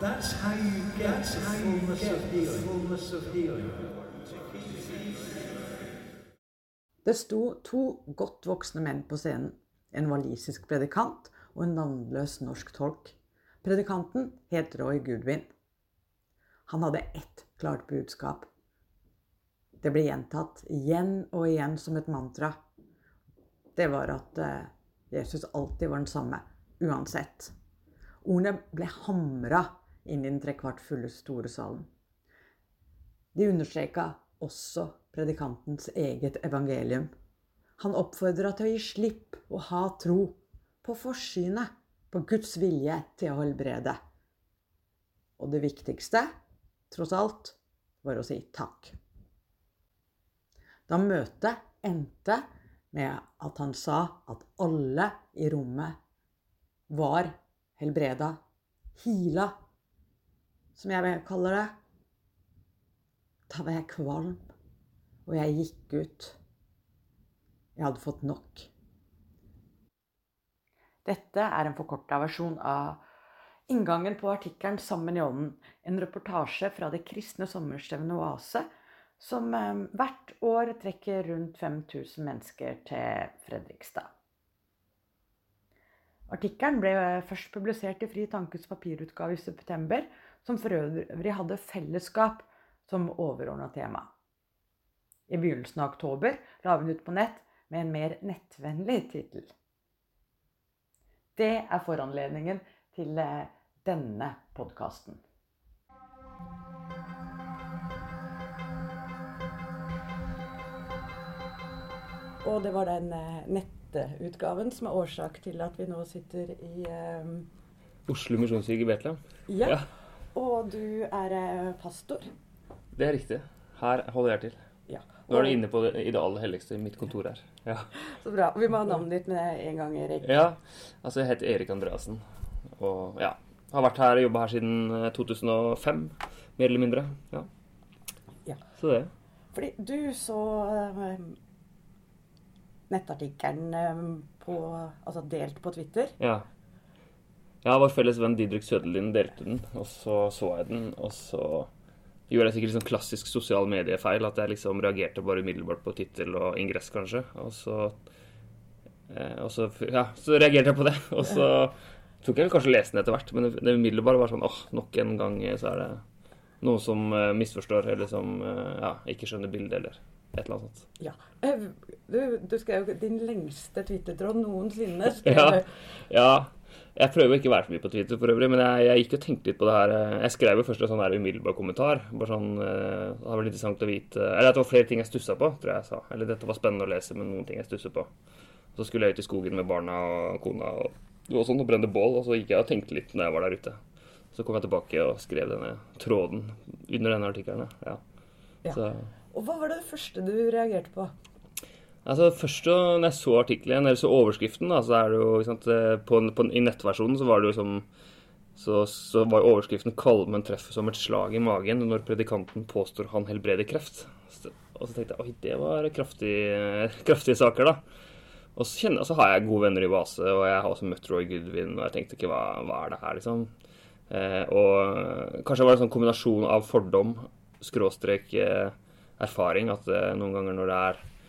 That's how you get the fullness of healing. Fullness of healing. Det sto to godt voksne menn på scenen. En walisisk predikant og en navnløs norsk tolk. Predikanten het Roy Goodwin. Han hadde ett klart budskap. Det ble gjentatt igjen og igjen som et mantra. Det var at eh, Jesus alltid var den samme, uansett. Ordene ble hamra inn i den trekvart fulle store salen. De understreka også predikantens eget evangelium. Han oppfordra til å gi slipp og ha tro på forsynet, på Guds vilje til å helbrede. Og det viktigste, tross alt, var å si takk. Da møtet endte med at han sa at alle i rommet var helbreda, hila, som jeg kaller det, da var jeg kvalm, og jeg gikk ut. Jeg hadde fått nok. Dette er en forkorta versjon av inngangen på artikkelen 'Sammen i ånden', en reportasje fra det kristne sommerstevnet Oase, som eh, hvert år trekker rundt 5000 mennesker til Fredrikstad. Artikkelen ble først publisert i Fri Tankes papirutgave i september, som for øvrig hadde fellesskap som overordna tema. I begynnelsen av oktober la vi den ut på nett med en mer nettvennlig tittel. Det er foranledningen til eh, denne podkasten. Og det var den eh, nettutgaven som er årsak til at vi nå sitter i um... Oslo misjonskirke i Betlehem. Ja. ja. Og du er eh, pastor? Det er riktig. Her holder jeg til. Ja. Nå er du inne på det, i det aller helligste, mitt kontor her. Ja. Så bra. Vi må ha navnet ditt med en gang, Erik. Ja. Altså, jeg heter Erik Andreassen. Og ja, har vært her og jobba her siden 2005, mer eller mindre. Ja. ja. Så det. Fordi du så nettartikkelen eh, på, altså delt på Twitter. Ja. Ja, vår felles venn Didrik Sødelin delte den, og så så jeg den. Og så gjorde jeg sikkert liksom klassisk sosial mediefeil, at jeg liksom reagerte bare umiddelbart på tittel og ingress, kanskje. Og så, eh, og så Ja, så reagerte jeg på det. Og så tok jeg kanskje lese den etter hvert, men det, umiddelbare var sånn åh, nok en gang så er det noen som uh, misforstår, eller som uh, ja, ikke skjønner bildet, eller et eller annet sånt. Ja. Du, du skrev din lengste twittertråd noensinne. Ja, ja, Jeg prøver ikke å være for mye på Twitter for øvrig, men jeg, jeg gikk og tenkte litt på det her. Jeg skrev jo først en sånn her umiddelbar kommentar. bare sånn, Det var vært interessant å vite Eller at det var flere ting jeg stussa på, tror jeg jeg sa. Eller dette var spennende å lese, men noen ting jeg stusser på. Så skulle jeg ut i skogen med barna og kona og, og sånn, og brenne bål, og så gikk jeg og tenkte litt når jeg var der ute. Så kom jeg tilbake og skrev denne tråden under denne artikkelen. Ja. ja. Så. Og hva var det første du reagerte på? Altså Først når jeg så artikkelen, eller så overskriften, da, så er det jo sant, på, på, I nettversjonen så var det jo som så, så var overskriften 'Kvalmen treffer som et slag i magen når predikanten påstår han helbreder kreft'. Og så tenkte jeg oi, det var kraftige, kraftige saker, da. Og så, kjenner, så har jeg gode venner i base, og jeg har også møtt Roy Goodwin, og jeg tenkte ikke hva, hva er det her, liksom. Eh, og kanskje var det en sånn kombinasjon av fordom, skråstrek eh, erfaring, at eh, noen ganger når det er eh,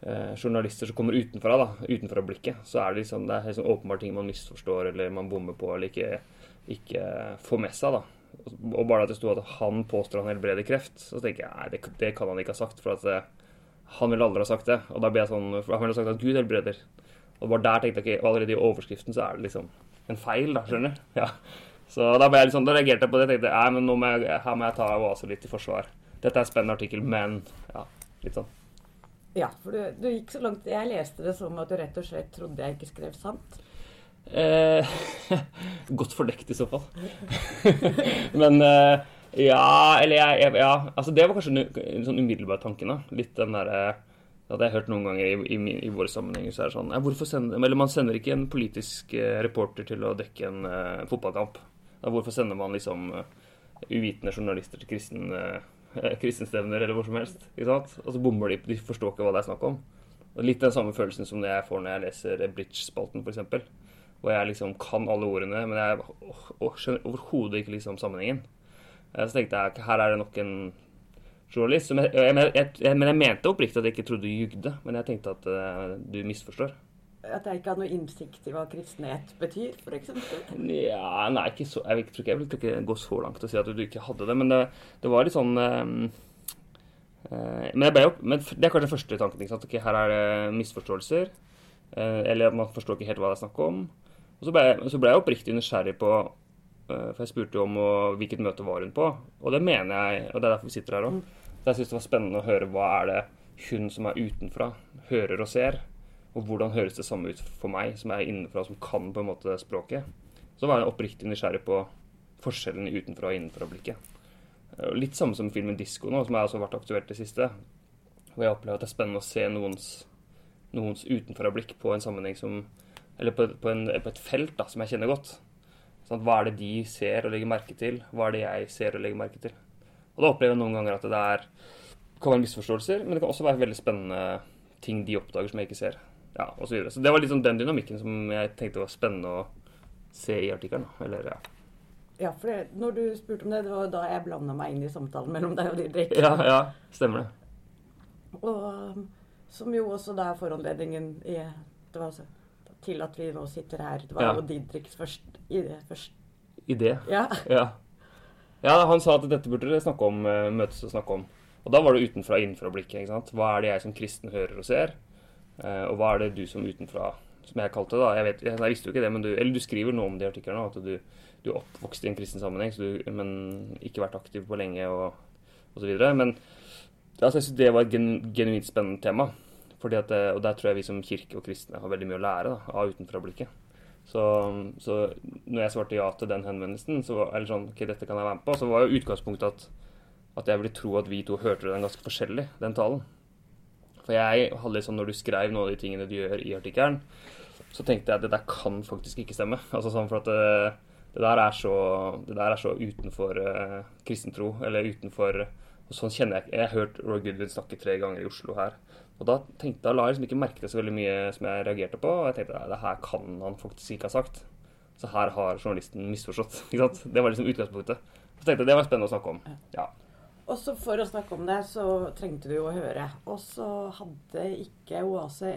journalister som kommer utenfra, da, utenfra blikket, så er det liksom, det er liksom åpenbare ting man misforstår eller man bommer på eller ikke, ikke får med seg. da. Og bare at det sto at han påstår han helbreder kreft, så tenker jeg nei, det, det, kan han ikke ha sagt. For at det, han ville aldri ha sagt det. Og da blir jeg sånn, han ville ha sagt at Gud helbreder. Og bare der tenkte jeg ikke, allerede i overskriften så er det liksom en feil, da, skjønner du. Ja. Så da, ble jeg liksom, da reagerte jeg på det. Jeg tenkte nei, men nå må jeg, her må jeg ta Oase litt i forsvar. Dette er en spennende artikkel, men ja, litt sånn. Ja, for du, du, gikk så langt Jeg leste det som at du rett og slett trodde jeg ikke skrev sant. Eh, godt fordekt i så fall. men eh, ja, eller jeg, Ja, altså det var kanskje en, sånn umiddelbar tanke. da. Litt den derre det hadde jeg hørt noen ganger i, i, i, våre sammenhenger. så er det sånn, ja, hvorfor sender, eller Man sender ikke en politisk eh, reporter til å dekke en uh, fotballkamp. Da, hvorfor sender man liksom uh, uvitende journalister til kristen, uh, kristenstevner eller hvor som helst? Og så bommer de, de forstår ikke hva det er snakk om. Og Litt den samme følelsen som det jeg får når jeg leser Bridge-spalten, f.eks. Og jeg liksom kan alle ordene, men jeg skjønner overhodet ikke liksom sammenhengen. Eh, Så tenkte jeg her er det nok en journalist. Som jeg, jeg, jeg, men jeg mente oppriktig at jeg ikke trodde du jugde. Men jeg tenkte at uh, du misforstår. At jeg ikke hadde noe innsikt i hva kristenhet betyr, f.eks. Ja, nei, ikke så, jeg tror ikke jeg vil ikke gå så langt og si at du ikke hadde det, men det, det var litt sånn um, uh, men, jo, men det er kanskje den første tanken. ikke sant? Ok, her er det misforståelser. Uh, eller man forstår ikke helt hva det er snakk om. Og så ble, så ble jeg oppriktig nysgjerrig på uh, For jeg spurte jo om og, hvilket møte var hun på. Og det mener jeg, og det er derfor vi sitter her òg. Mm. jeg syns det var spennende å høre hva er det hun som er utenfra, hører og ser. Og hvordan høres det samme ut for meg, som er innenfra, som kan på en måte språket. Så var jeg oppriktig nysgjerrig på forskjellen utenfra og innenfra-blikket. Eh, Litt samme som filmen 'Disko' nå, som har vært aktuelt det siste. Hvor jeg opplever at det er spennende å se noens, noens utenfra-blikk på en sammenheng som Eller på, på, en, på et felt da, som jeg kjenner godt. Sånn, hva er det de ser og legger merke til? Hva er det jeg ser og legger merke til? Og da opplever jeg noen ganger at det er, kan være misforståelser, men det kan også være veldig spennende ting de oppdager som jeg ikke ser. Ja, og så, videre. så det var sånn den dynamikken som jeg tenkte var spennende å se i artikkelen. Eller, ja. Ja, for det, når du spurte om det, det var da jeg blanda meg inn i samtalen mellom deg og Didrik. ja, ja, stemmer det. Og um, som jo også da er foranledningen i, det var altså, til at vi nå sitter her. Det var Ja. jo Didriks første idé først. Idé. Ja. Ja. ja, han sa at dette burde dere snakke om, eh, møtes og snakke om. Og da var det utenfra og innenfra-blikket. ikke sant? Hva er det jeg som kristen hører og ser? Eh, og hva er det du som utenfra, som jeg kalte det da? Jeg, vet, jeg, visste jo ikke det, men du, eller du skriver noe om det i at du, du er oppvokst i en kristen sammenheng, du, men ikke vært aktiv på lenge og, osv. Men altså, jeg syns det var et gen, genuint spennende tema. At, det- og der tror jeg vi som kirke og kristne har veldig mye å lære da, av utenfra-blikket. Så, så når jeg svarte ja til den henvendelsen, så eller sånn, ok, dette kan jeg være med på, så var jo utgangspunktet at, at jeg ville tro at vi to hørte den ganske forskjellig, den talen. For jeg hadde sånn, når du skrev noen av de tingene du gjør i artikkelen, så tenkte jeg at det der kan faktisk ikke stemme. Altså sånn for at det, det, der, er så, det der er så utenfor uh, kristentro, eller utenfor og Sånn kjenner jeg ikke. Jeg har hørt Roy Goodwin snakke tre ganger i Oslo her. Og da tenkte da la jeg liksom ikke merke til så veldig mye som jeg reagerte på. Og jeg tenkte at det her kan han faktisk ikke ha sagt. Så her har journalisten misforstått. ikke sant? Det var liksom utgangspunktet. Så tenkte jeg det var spennende å snakke om. Ja. Og så for å snakke om det, så trengte du jo å høre. Og så hadde ikke Oase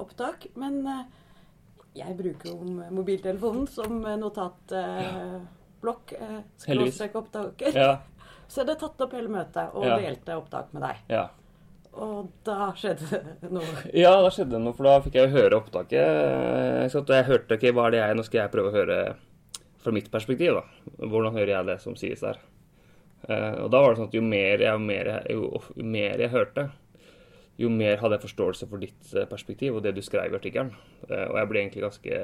opptak, men eh, jeg bruker jo mobiltelefonen som notatblokk. Eh, Heldigvis. skråstrek opptaker. Ja. Så jeg hadde tatt opp hele møtet og Ja. delte opptak med deg. ja. Og da skjedde det noe. Ja, da skjedde det noe, for da fikk jeg jo høre opptaket. eh? Og jeg hørte ikke hva er det jeg Nå skal jeg prøve å høre fra mitt perspektiv, da. Hvordan hører jeg det som sies der? Eh, og da var det sånn at jo mer jeg, jo mer jeg, jo, jo mer jeg hørte, jo mer hadde jeg forståelse for ditt eh, perspektiv og det du skrev i artikkelen. Eh, og jeg ble egentlig ganske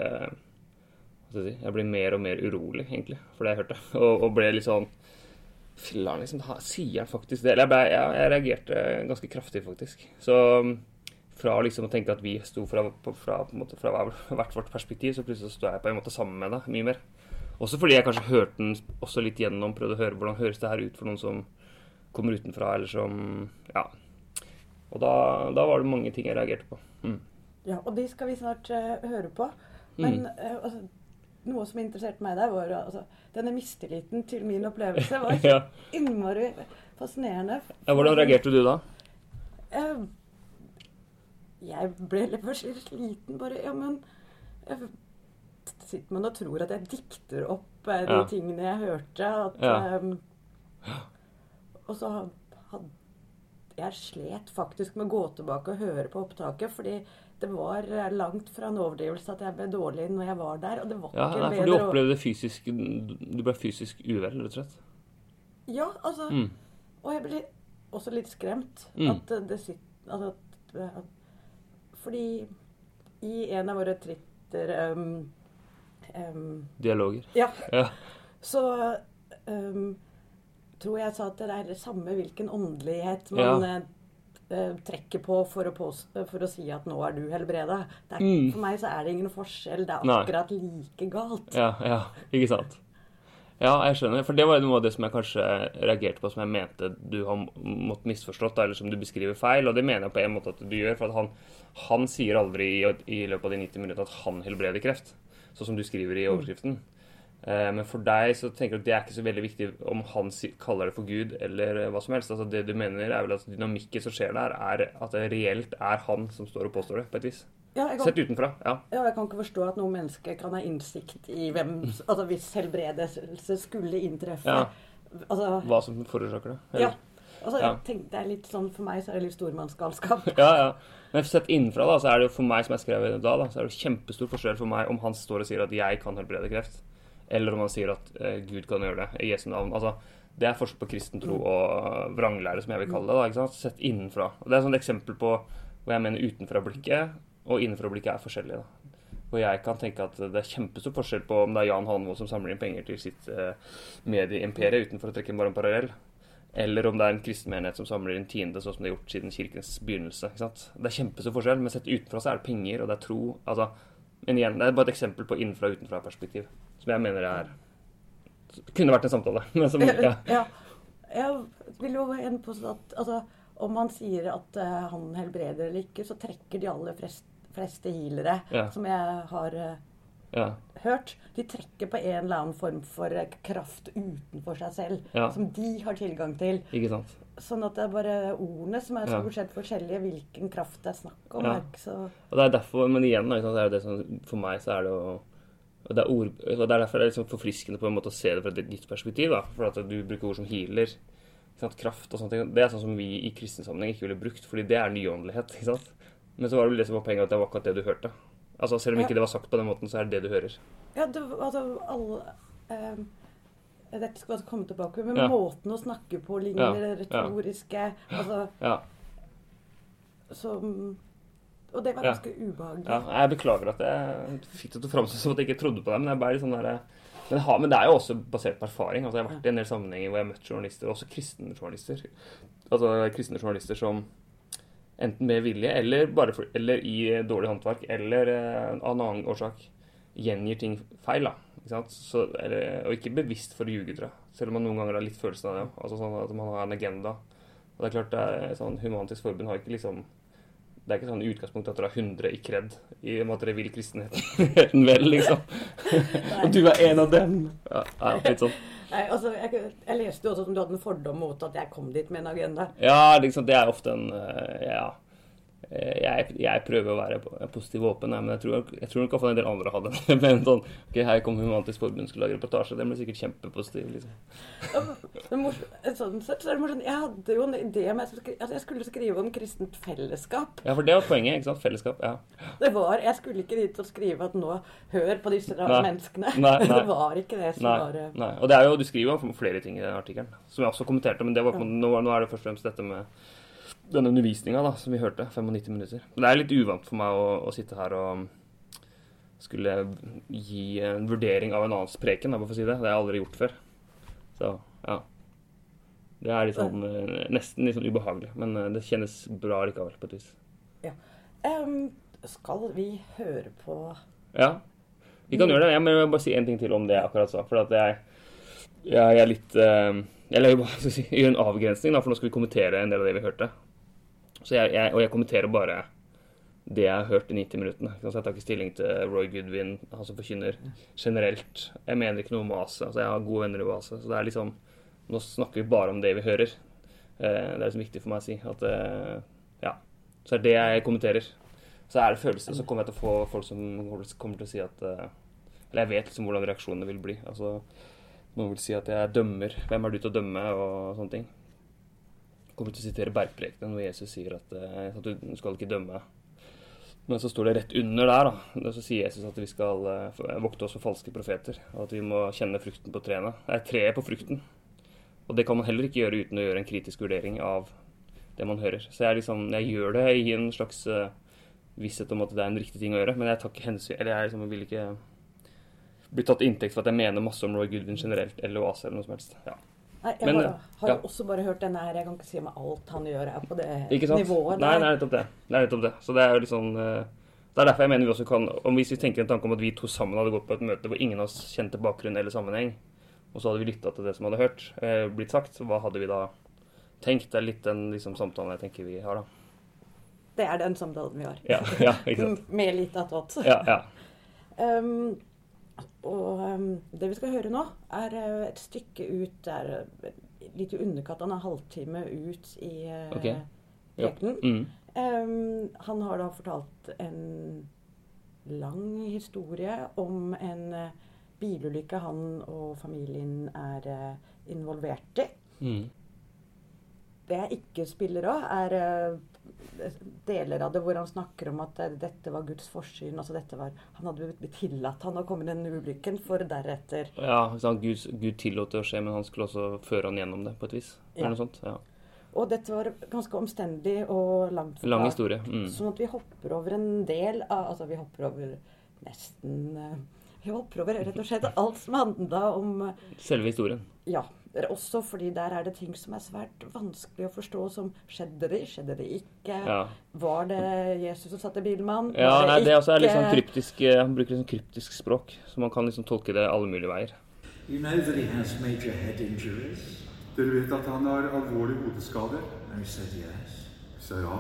Hva skal jeg si Jeg ble mer og mer urolig, egentlig, for det jeg hørte. Og, og ble litt sånn Filler'n, liksom. da Sier han faktisk det? Eller jeg, ble, jeg, jeg reagerte ganske kraftig, faktisk. Så fra liksom å tenke at vi sto fra, fra, måte, fra hvert vårt perspektiv, så plutselig står jeg på en måte sammen med deg mye mer. Også fordi jeg kanskje hørte den også litt gjennom, prøvde å høre hvordan høres det her ut for noen som kommer utenfra, eller som Ja. Og da, da var det mange ting jeg reagerte på. Mm. Ja, og de skal vi snart uh, høre på. Men Mm. uh, altså, noe som interesserte meg der, var altså, denne mistilliten til min opplevelse var Ja. innmari fascinerende. ja. Hvordan reagerte du da? Uh, Jeg ble litt sliten, bare. Ja, men Sitter man og tror at jeg dikter opp eh, de Ja. tingene jeg hørte? At, Ja. um, og så hadde Jeg slet faktisk med å gå tilbake og høre på opptaket, fordi det var eh, langt fra en overdrivelse at jeg ble dårlig når jeg var der. Og det var Ja, ikke Ja, for du bedre opplevde fysisk Du ble fysisk uvel, rett og slett? Ja, altså Mm. Og jeg ble også litt skremt. Mm. At det- sitter altså, at, Fordi i en av våre tritter um, um, Dialoger. Ja, Ja. så um, tror jeg sa at det er det samme hvilken åndelighet man Ja. eh, trekker på for å, påstå, for å si at 'nå er du helbreda'. Det er, Mm. For meg så er det ingen forskjell. Det er Nei. akkurat like galt. Ja, ja, ikke sant. Ja, jeg skjønner. For det var noe av det som jeg kanskje reagerte på, som jeg mente du har måttet misforstått, eller som du beskriver feil. Og det mener jeg på en måte at du gjør, for at han, han sier aldri i, i løpet av de 90 minuttene at han helbreder kreft. Sånn som du skriver i overskriften. Eh, Men for deg så tenker du at det er ikke så veldig viktig om han kaller det for Gud eller eh, hva som helst. Altså Det du mener er vel at dynamikken som skjer der, er at det reelt er han som står og påstår det, på et vis. Ja, kan, Sett utenfra. Ja. ja, jeg kan ikke forstå at noen mennesker kan ha innsikt i hvem Altså hvis helbredelse skulle inntreffe. Ja. Altså, Hva som forårsaker det. ja. Altså, jeg tenkte det er litt sånn, For meg så er det litt stormannsgalskap. Ja, ja. Men sett innenfra, da, så er det jo for meg som jeg skrev da, da, så er det kjempestor forskjell for meg om han står og sier at 'jeg kan helbrede kreft', eller om han sier at eh, 'Gud kan gjøre det' i Jesu navn. Altså, det er forskjell på kristen tro og vranglære, som jeg vil kalle det. da, ikke sant? Sett innenfra. Og Det er et sånt eksempel på hvor jeg mener utenfra-blikket og innenfra-blikket er forskjellig. da. Og jeg kan tenke at det er kjempestor forskjell på om det er Jan Hanvold som samler inn penger til sitt eh, medieimperie, utenfor å trekke bare en parallell, eller om det er en kristen menighet som samler inn tiende, sånn som det er gjort siden kirkens begynnelse. ikke? Det er kjempestor forskjell, men sett utenfra så er det penger, og det er tro. altså, Men igjen, det er bare et eksempel på innenfra- og utenfra-perspektiv, som jeg mener er Kunne vært en samtale. Men som, ja. ja. Jeg vil jo inn på sånn at altså, om man sier at uh, han helbreder eller ikke, så trekker de aller fleste, fleste healere Ja. som jeg har eh, ja. hørt, de trekker på en eller annen form for eh, kraft utenfor seg selv, Ja. som de har tilgang til. Ikke sant? Sånn at det er bare ordene som er stort sett forskjellige, hvilken kraft det er snakk om. Er så... Og det er derfor, Men igjen, liksom, så er det det som, for meg så er det og det er, ord, og det er derfor det er liksom forfriskende på en måte å se det fra et nytt perspektiv. da, For at du bruker ord som healer, sant, kraft og sånne ting. Det er sånn som vi i kristen sammenheng ikke ville brukt, fordi det er nyåndelighet. Men så var det det som var poenget, at det var akkurat det du hørte. Altså Selv om ikke det var sagt på den måten, så er det det du hører. Ja, det, altså alle um dette skal altså komme tilbake, men Ja. måten å snakke på ligner Ja, retoriske altså, Ja, som Og det var ganske ubehagelig. ja Jeg beklager at jeg fikk det til å framstå som at jeg ikke trodde på det, men sånn der, men, det men det er jo også basert på erfaring. altså Jeg har vært i en del sammenhenger hvor jeg har møtt journalister, også kristne journalister. Altså kristne journalister som enten med vilje eller, for, eller i dårlig håndverk eller eh, av en annen årsak gjengir ting feil. ikke? Så, eller, og ikke bevisst for å ljuge, tror jeg. Selv om man noen ganger har litt følelsen av det. Altså sånn at man har en agenda. Og det er klart, det er sånn, Human-Etisk Forbund har ikke liksom det er ikke sånn i utgangspunktet at dere har 100 i kred i og med at dere vil kristenheten vel, liksom. og du er en av dem. Ja, ja, litt sånn. Nei, altså, jeg, jeg leste jo også som du hadde en fordom mot at jeg kom dit med en agenda. Ja, liksom, det er ofte en eh, Ja. Eh, Jeg, jeg prøver å være po- positiv og åpen, men jeg tror, jeg tror nok en del andre hadde det. Men sånn OK, her kom Human-Etisk Forbund skulle lage reportasje. Den ble sikkert kjempepositiv, liksom. Sånn sett så er det morsomt. Jeg hadde jo en idé om at jeg skulle skrive om kristent fellesskap. Ja, for det var poenget, ikke sant? Fellesskap. Ja. Det var, Jeg skulle ikke dit og skrive at nå hør på disse Nei. menneskene. Nei, nei. Det var ikke det som Nei, var eh, nei. Og det er jo, du skriver jo om flere ting i den artikkelen, som jeg også kommenterte, men det var, ja. nå, nå er det først og fremst dette med denne undervisninga som vi hørte, 95 minutter. Det er litt uvant for meg å, å sitte her og skulle gi en vurdering av en annens preken, da, for å si det. Det har jeg aldri gjort før. Så, ja. Det er litt sånn, eh, nesten litt sånn ubehagelig, men eh, det kjennes bra likevel, på et vis. Em, Skal vi høre på Ja, vi kan gjøre det. Jeg må bare si en ting til om det jeg akkurat sa. For at jeg, jeg er litt eh, Eller jeg vil bare si, gjøre en avgrensning, da, for nå skal vi kommentere en del av det vi hørte. Så jeg, jeg, og jeg kommenterer bare det jeg har hørt i 90 minuttene. jeg tar ikke stilling til Roy Goodwin, han som forkynner, generelt. Jeg mener ikke noe om oase. Altså, jeg har gode venner i oase. Så det er liksom Nå snakker vi bare om det vi hører. Eh, det er liksom viktig for meg å si. At eh, Ja. Så er det jeg kommenterer. Så er det følelser, så kommer jeg til å få folk som kommer til å si at eh, Eller jeg vet liksom hvordan reaksjonene vil bli. Altså, Noen vil si at jeg dømmer. Hvem er du til å dømme? Og sånne ting. Kommer til å sitere Bergprekenen, hvor Jesus sier at, eh, at du skal ikke dømme. Men så står det rett under der, da. Så sier Jesus at vi skal eh, vokte oss for falske profeter. Og at vi må kjenne frukten på treene. Det er treet på frukten. Og det kan man heller ikke gjøre uten å gjøre en kritisk vurdering av det man hører. Så jeg, liksom, jeg gjør det i en slags eh, visshet om at det er en riktig ting å gjøre, men jeg tar ikke hensyn Eller jeg liksom vil ikke bli tatt inntekt for at jeg mener masse om Roy Goodwin generelt, eller Oase eller noe som helst. Ja. Nei, jeg Men, bare, har ja. også bare hørt denne her. Jeg kan ikke si om alt han gjør er på det nivået Nei, nei, det nettopp det. Det er nettopp det. Så det er jo litt sånn eh, Det er derfor jeg mener vi også kan om Hvis vi tenker en tanke om at vi to sammen hadde gått på et møte hvor ingen av oss kjente bakgrunn eller sammenheng, og så hadde vi lytta til det som hadde hørt, eh, blitt sagt, hva hadde vi da tenkt? Det er litt den liksom, samtalen jeg tenker vi har, da. Det er den samtalen vi har. Ja, ja ikke sant. Med litt attåt. Ja, ja. Um, og um, det vi skal høre nå, er uh, et stykke ut Det er uh, litt i underkant av en halvtime ut i uh, Ok. Ja. prekenen. Mm. Um, han har da fortalt en lang historie om en bilulykke han og familien er involvert i. Mm. Det jeg ikke spiller av, er deler av det hvor han snakker om at uh, dette var Guds forsyn. altså dette var, Han hadde blitt tillatt han å komme i den ulykken, for deretter Ja? Gud, Gud tillot det å skje, men han skulle også føre han gjennom det på et vis. Ja. Eller noe sånt. Ja. Og dette var ganske omstendig og langt forklart. Lang historie. Mm. Sånn at vi hopper over en del av Altså, vi hopper over nesten Vi hopper over rett og slett alt som handla om eh, Selve historien. Ja. Også fordi der er det ting som er svært vanskelig å forstå, som skjedde det, skjedde det ikke? Ja. Var det Jesus som satt i bilen med han? Ja, Var nei, det også er litt sånn kryptisk eh, Han bruker litt sånn kryptisk språk, så man kan liksom tolke det alle mulige veier. You know that he has major head injuries? Dere vet at han har alvorlige hodeskader? And he said yes. Så ja.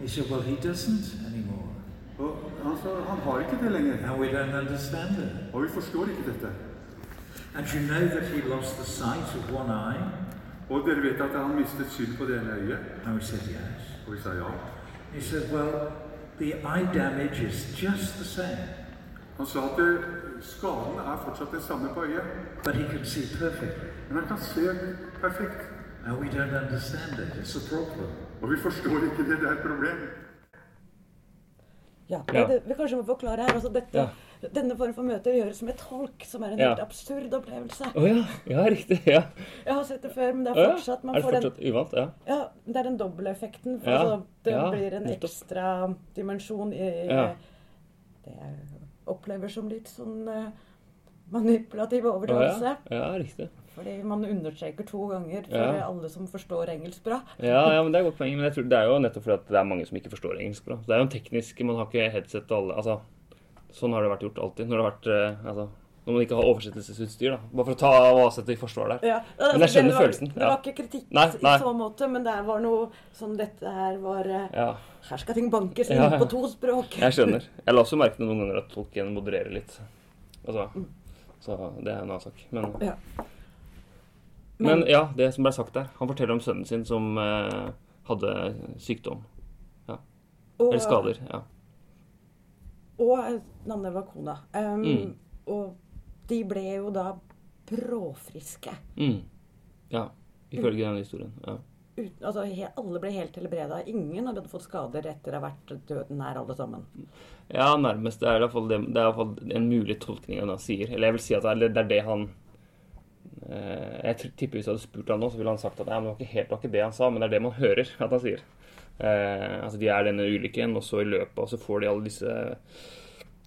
He said, well, he doesn't anymore. Og han sa han har ikke det lenger. And we don't understand it. Og vi forstår ikke dette. And you know that he lost the sight of one eye? Og dere vet at han mistet syn på det ene øyet? And we said yes. Og vi sa ja. He said, well, the eye damage is just the same, Han sa at skaden er fortsatt det samme på øyet, but he can see perfectly. men han kan se perfekt. And we don't understand it. It's a problem. Og vi forstår ikke det, det er et problem. Ja, Ja. Det vi kanskje må forklare her, altså dette, Ja. Denne form for møter gjøres med tolk, som er en Ja. helt absurd opplevelse. Å ja. Ja, riktig. Ja. Jeg har sett det før, men det er fortsatt man Er det får den uvant? Ja. Ja, det er den dobbeleffekten. Ja, altså, det blir en nettopp. ekstra dimensjon i. Det jeg opplever som litt sånn eh, manipulativ overdrivelse. ja. ja, riktig. Fordi man understreker to ganger for Ja. alle som forstår engelsk bra. Ja, ja, men det er godt poeng. Men jeg tror det er jo nettopp fordi det er mange som ikke forstår engelsk bra. Så det er jo en teknisk Man har ikke headset og alle Altså, sånn har det vært gjort alltid. Når det har vært eh, Altså, når man ikke har oversettelsesutstyr, da. Bare for å ta Vaseth i forsvar der. Ja, Men jeg skjønner det var, følelsen, Det var ikke kritikk Nei, nei. i så måte, men det var noe som Dette her var eh, Ja, Her skal ting bankes inn Ja, ja. på to språk. jeg skjønner. Jeg la også merke til noen ganger at tolken modererer litt. Altså Så det er en annen sak. Men, Ja. men ja, det som ble sagt der. Han forteller om sønnen sin som eh, hadde sykdom. og, Eller skader. Ja. Og Nanne var kona. Um, Mm. Og de ble jo da bråfriske. Mm. Ja. Ifølge den historien. Ja. Ut, altså, he, alle ble helt helbreda. Ingen hadde fått skader etter å ha vært døden nær, alle sammen. Ja, nærmest. Det er i hvert fall, det, det er i hvert fall en mulig tolkning han sier. Eller jeg vil si at det er, det han eh, Jeg tipper hvis jeg hadde spurt han nå, så ville han sagt at det var ikke helt var det han sa, men det er det man hører at han sier. Eh, altså De er denne ulykken, og så i løpet av så får de alle disse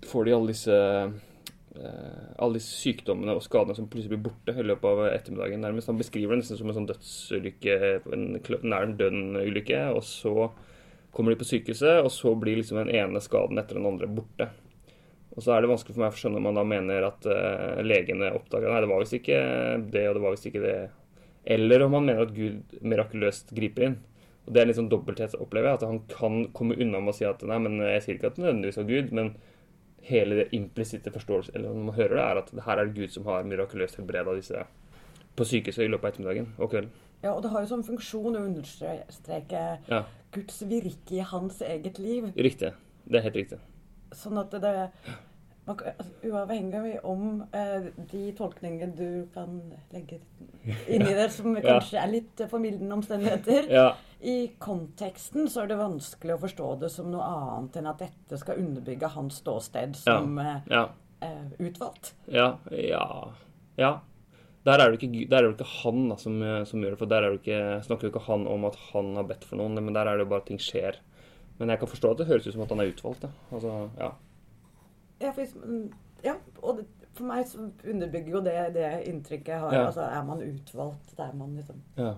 Får de alle disse eh, alle disse sykdommene og skadene som plutselig blir borte i løpet av ettermiddagen. nærmest. Han beskriver det nesten som en sånn dødsulykke, en nær døden-ulykke. Og så kommer de på sykehuset, og så blir liksom den ene skaden etter den andre borte. Og så er det vanskelig for meg å skjønne om man da mener at uh, legene oppdaga Nei, det var visst ikke det, og det var visst ikke det. Eller om han mener at Gud mirakuløst griper inn. Og Det er litt sånn dobbelthet, opplever jeg. At han kan komme unna med å si at nei, men jeg sier ikke at det nødvendigvis var Gud, men hele det implisitte forståelse, eller når man hører det, er at det her er det Gud som har mirakuløst helbreda disse på sykehuset i løpet av ettermiddagen og kvelden. Ja, Og det har jo som funksjon å understreke Ja, Guds virke i hans eget liv. riktig. Det er helt riktig. Sånn at det man, altså, Uavhengig om eh, de tolkningene du kan legge inn i det, som kanskje er litt eh, formildende omstendigheter, Ja, i konteksten så er det vanskelig å forstå det som noe annet enn at dette skal underbygge hans ståsted som ja. ja. eh, utvalgt. Ja, ja, ja. Der er det ikke, der er det ikke han da, som, eh, som gjør det, for der er det ikke, snakker jo ikke han om at han har bedt for noen, men der er det jo bare at ting skjer. Men jeg kan forstå at det høres ut som at han er utvalgt. Da. Altså, ja. Ja, for, mm, ja, og for meg så underbygger jo det det inntrykket jeg har. Ja. Altså, er man utvalgt, Det er man liksom Ja,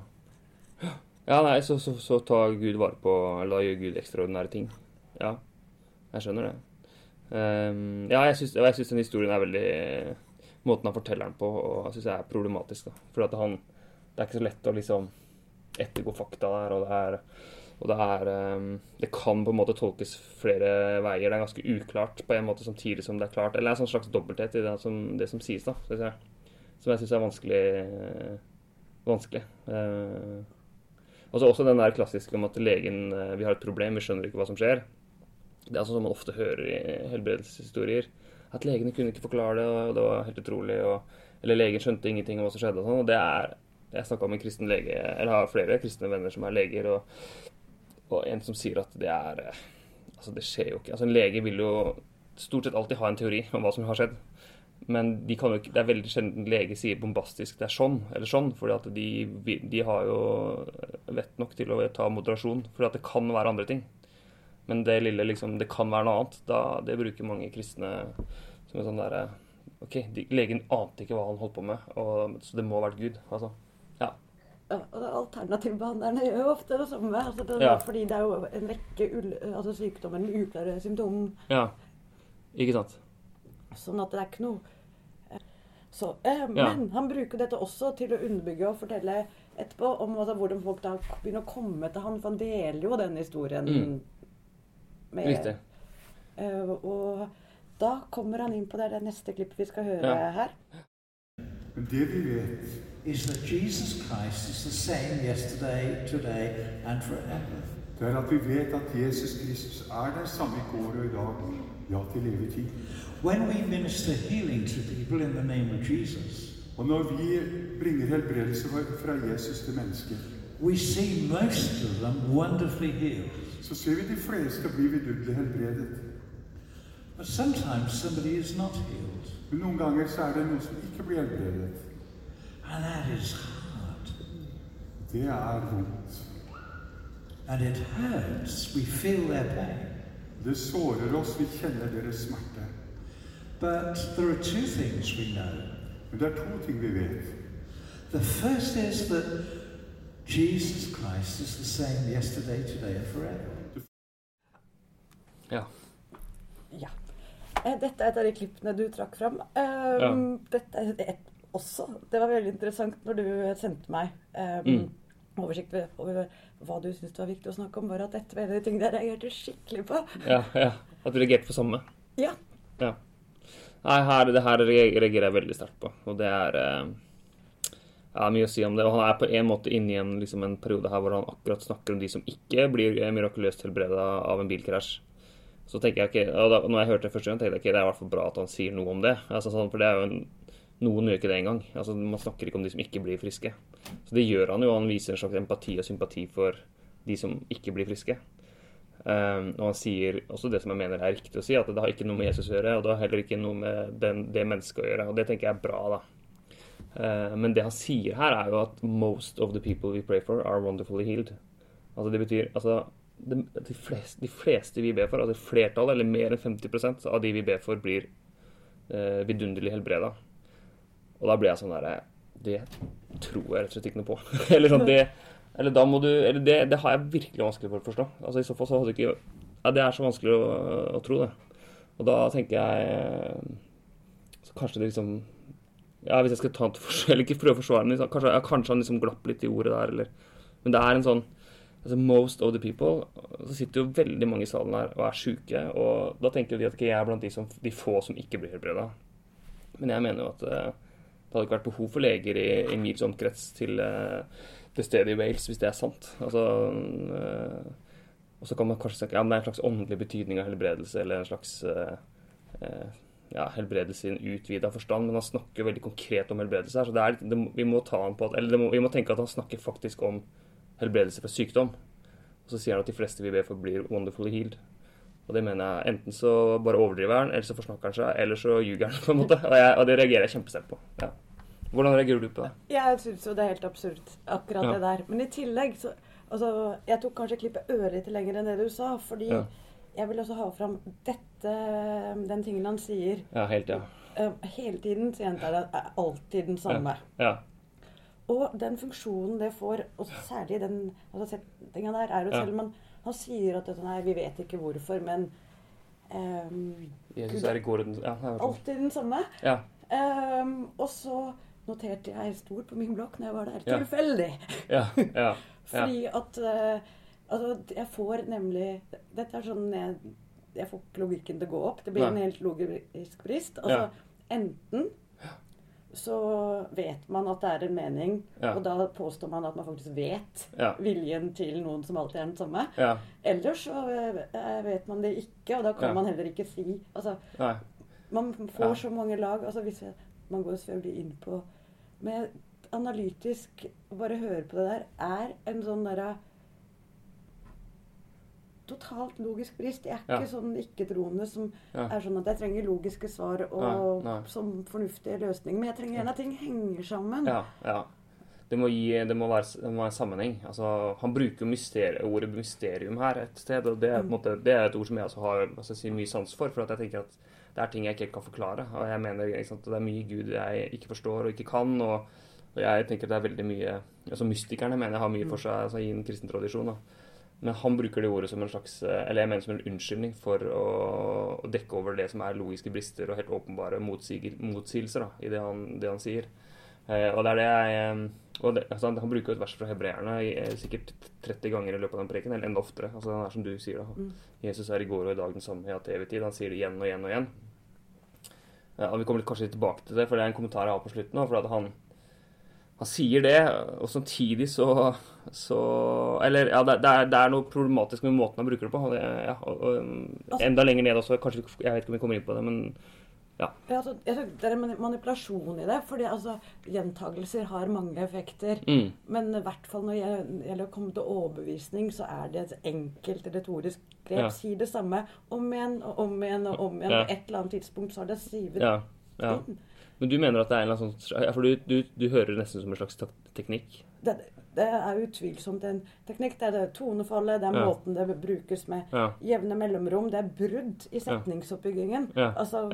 ja nei, så, så, så tar Gud vare på Eller gjør Gud ekstraordinære ting. Ja, jeg skjønner det. Um, ja, jeg syns, jeg syns den historien er veldig Måten han forteller den på, og jeg syns jeg er problematisk. da. For at han Det er ikke så lett å liksom ettergå fakta der, og det er Og det er eh, Det kan på en måte tolkes flere veier. Det er ganske uklart på en måte samtidig som det er klart. Eller det er en sånn slags dobbelthet i det som, det som sies, da, jeg. Som jeg syns er vanskelig. eh, vanskelig. Eh, og så også den der klassiske om at legen eh, Vi har et problem, vi skjønner ikke hva som skjer. Det er sånn som man ofte hører i helbredelseshistorier. At legene kunne ikke forklare det, og det var helt utrolig. Og, eller legen skjønte ingenting om hva som skjedde. Og sånn, og det er Jeg snakka med en kristen lege, eller har flere kristne venner som er leger, og, og en som sier at det er eh, Altså, det skjer jo ikke. Altså, en lege vil jo stort sett alltid ha en teori om hva som har skjedd. Men de ikke, det er veldig sjelden lege sier bombastisk det er sånn eller sånn. at de, de har jo vett nok til å ta moderasjon. at det kan være andre ting. Men det lille liksom, det kan være noe annet. Da, det bruker mange kristne som en sånn derre OK, de, legen ante ikke hva han holdt på med, og, så det må ha vært Gud. Altså. Og Alternativbehandlerne gjør jo ofte det samme. Altså det, Ja. Fordi det er jo en rekke altså sykdommer med uklare symptomer. ja. Ikke sant? Sånn at det er ikke noe eh, så, eh, Ja. Men han bruker dette også til å underbygge og fortelle etterpå om altså, hvordan folk da begynner å komme til han, for han deler jo den historien Mm. med Riktig. eh, Og da kommer han inn på det, det neste klippet vi skal høre Ja. her. Men det vi vet, Is that Jesus Christ is the same yesterday, today, and forever. det er at vi vet at Jesus Kristus er den samme i går og i dag, ja, til evig tid. When we minister healing to people in the name of Jesus, Og når vi bringer helbredelse fra- fra Jesus til mennesker, we see most of them wonderfully healed. så ser vi de fleste bli vidunderlig helbredet. But sometimes somebody is not healed, Men noen ganger så er det noen som ikke blir helbredet. And that is hard. Det er vondt. And it hurts. We feel their pain. Det sårer oss, vi kjenner deres smerte. But there are two things we know. Men det er to ting vi vet. The first is that Jesus Christ is the same yesterday, today, and forever. Ja. Ja. Eh, Dette er et av de klippene du trakk fram. Eh, Ja. Dette er et også. Det var veldig interessant når du sendte meg um, Mm. oversikt over hva du syntes var viktig å snakke om, var at dette var en av de tingene jeg reagerte skikkelig på. Ja, ja. At du reagerte på samme. Ja. Ja. Nei, her, det her reagerer jeg veldig sterkt på. Og det er eh, ja, mye å si om det. Og han er på en måte inne i en, liksom en periode her hvor han akkurat snakker om de som ikke blir eh, mirakuløst helbreda av en bilkrasj. Så tenker jeg ikke, og da, når jeg hørte det første gang, tenkte jeg ikke det er i hvert fall bra at han sier noe om det. Altså, sånn, for det er jo en, Noen gjør ikke det engang. Altså, man snakker ikke om de som ikke blir friske. Så det gjør han jo. Han viser en slags empati og sympati for de som ikke blir friske. Um, og han sier også det som jeg mener er riktig å si, at det har ikke noe med Jesus å gjøre, og det har heller ikke noe med den, det mennesket å gjøre. Og det tenker jeg er bra, da. Uh, men det han sier her, er jo at 'most of the people we pray for are wonderfully healed'. Altså det betyr altså de, de, fleste, de fleste vi ber for, altså flertallet, eller mer enn 50% av de vi ber for, blir uh, vidunderlig helbreda. Og da blir jeg sånn derre Det tror jeg rett og slett ikke noe på. eller sånn det Eller da må du Eller det, det har jeg virkelig vanskelig for å forstå. Altså I så fall så hadde ikke Ja, det er så vanskelig å, å tro, det. Og da tenker jeg så Kanskje det liksom Ja, hvis jeg skal ta et forskjell, Eller ikke prøve å forsvare den, kanskje, ja, kanskje han liksom glapp litt i ordet der, eller Men det er en sånn altså Most of the people Så sitter jo veldig mange i salen her og er sjuke, og da tenker de at ikke jeg er blant de, som, de få som ikke blir helbreda. Men jeg mener jo at eh, det hadde ikke vært behov for leger i, i mils omkrets til uh, det stedet i Wales, hvis det er sant. Altså, uh, og så kan man kanskje snakke ja, men det er en slags åndelig betydning av helbredelse, eller en slags uh, eh, ja, helbredelse i en utvida forstand, men han snakker veldig konkret om helbredelse her. Så det er, det, vi må ta han på at, eller må, vi må tenke at han snakker faktisk om helbredelse fra sykdom. Og så sier han at de fleste vi ber for, blir wonderfully healed. Og det mener jeg enten så bare overdriver han, eller så forsnakker han seg, eller så ljuger han, på en måte. Og, jeg, og det reagerer jeg kjempesterkt på. Ja. Hvordan reagerer du på det? Jeg syns jo det er helt absurd, akkurat Ja. det der. Men i tillegg så Altså, jeg tok kanskje klippet ørlite lenger enn det du sa, fordi Ja. jeg vil også ha fram dette Den tingen han sier Ja, helt, ja. eh, hele tiden, så gjentar jeg det, er alltid den samme. Ja. Og den funksjonen det får, og særlig den altså settinga der, er jo selv om han, han sier at dette, nei, vi vet ikke hvorfor, men um, Jesus Gud, er i går ja, alltid den samme. ja. Um, og så noterte jeg stort på min blokk når jeg var der. Ja. Tilfeldig. Ja, ja, ja. Fordi at uh, Altså, jeg får nemlig Dette er sånn jeg, jeg får ikke logikken til å gå opp. Det blir Nei. en helt logisk brist. Altså, enten så vet man at det er en mening, Ja. og da påstår man at man faktisk vet Ja. viljen til noen som alltid er den samme. Ja. Ellers så eh, vet man det ikke, og da kan man heller ikke si Altså, man får så mange lag. altså hvis jeg, Man går selvfølgelig inn på Men analytisk å bare høre på det der er en sånn derre Totalt logisk brist. Jeg er ikke sånn ikke-troende som er sånn at jeg trenger logiske svar og Nei, som fornuftige løsninger. Men jeg trenger gjerne at ting henger sammen. Ja, ja. Det må, gi, det må, være, det må være en sammenheng. Altså, han bruker jo ordet mysterium her et sted, og det er, en måte, det er et ord som jeg altså har altså, jeg mye sans for. For at jeg tenker at det er ting jeg ikke helt kan forklare. Og jeg mener sant, det er mye Gud jeg ikke forstår og ikke kan. Og, og jeg tenker at det er veldig mye altså Mystikerne mener jeg har mye for seg altså, i en kristen tradisjon. Da. Men han bruker det ordet som en slags Eller jeg mener som en unnskyldning for å, å dekke over det som er logiske brister og helt åpenbare motsigelser da, i det han, det han sier. Eh, og det er det jeg eh, det, altså, Han bruker et vers fra hebreerne eh, sikkert 30 ganger i løpet av den preken, eller enda oftere. Altså, han er som du sier da. Mm. Jesus er i går og i dag den samme til evig tid. Han sier det igjen og igjen og igjen. Ja, Vi kommer litt, kanskje litt tilbake til det, for det er en kommentar jeg har på slutten. for han, han sier det, og samtidig så, så Eller ja, det, det, er, det er noe problematisk med måten han bruker det på. Og det, ja, og, og, enda lenger ned også. kanskje Jeg vet ikke om vi kommer inn på det, men Ja, altså, jeg tror det er en manipulasjon i det. fordi altså, gjentagelser har mange effekter. mm, Men i hvert fall når det gjelder å komme til overbevisning, så er det et enkelt retorisk grep. Ja. Si det samme om igjen og om igjen og om igjen. Ja. På et eller annet tidspunkt så har det sivet ja, ja. inn. Men du mener at det er en eller annen sånn ja, For du, du, du hører det nesten som en slags teknikk? Det, det er utvilsomt en teknikk. Det er det tonefallet, det er måten det brukes med. Jevne mellomrom. Det er brudd i setningsoppbyggingen. Altså.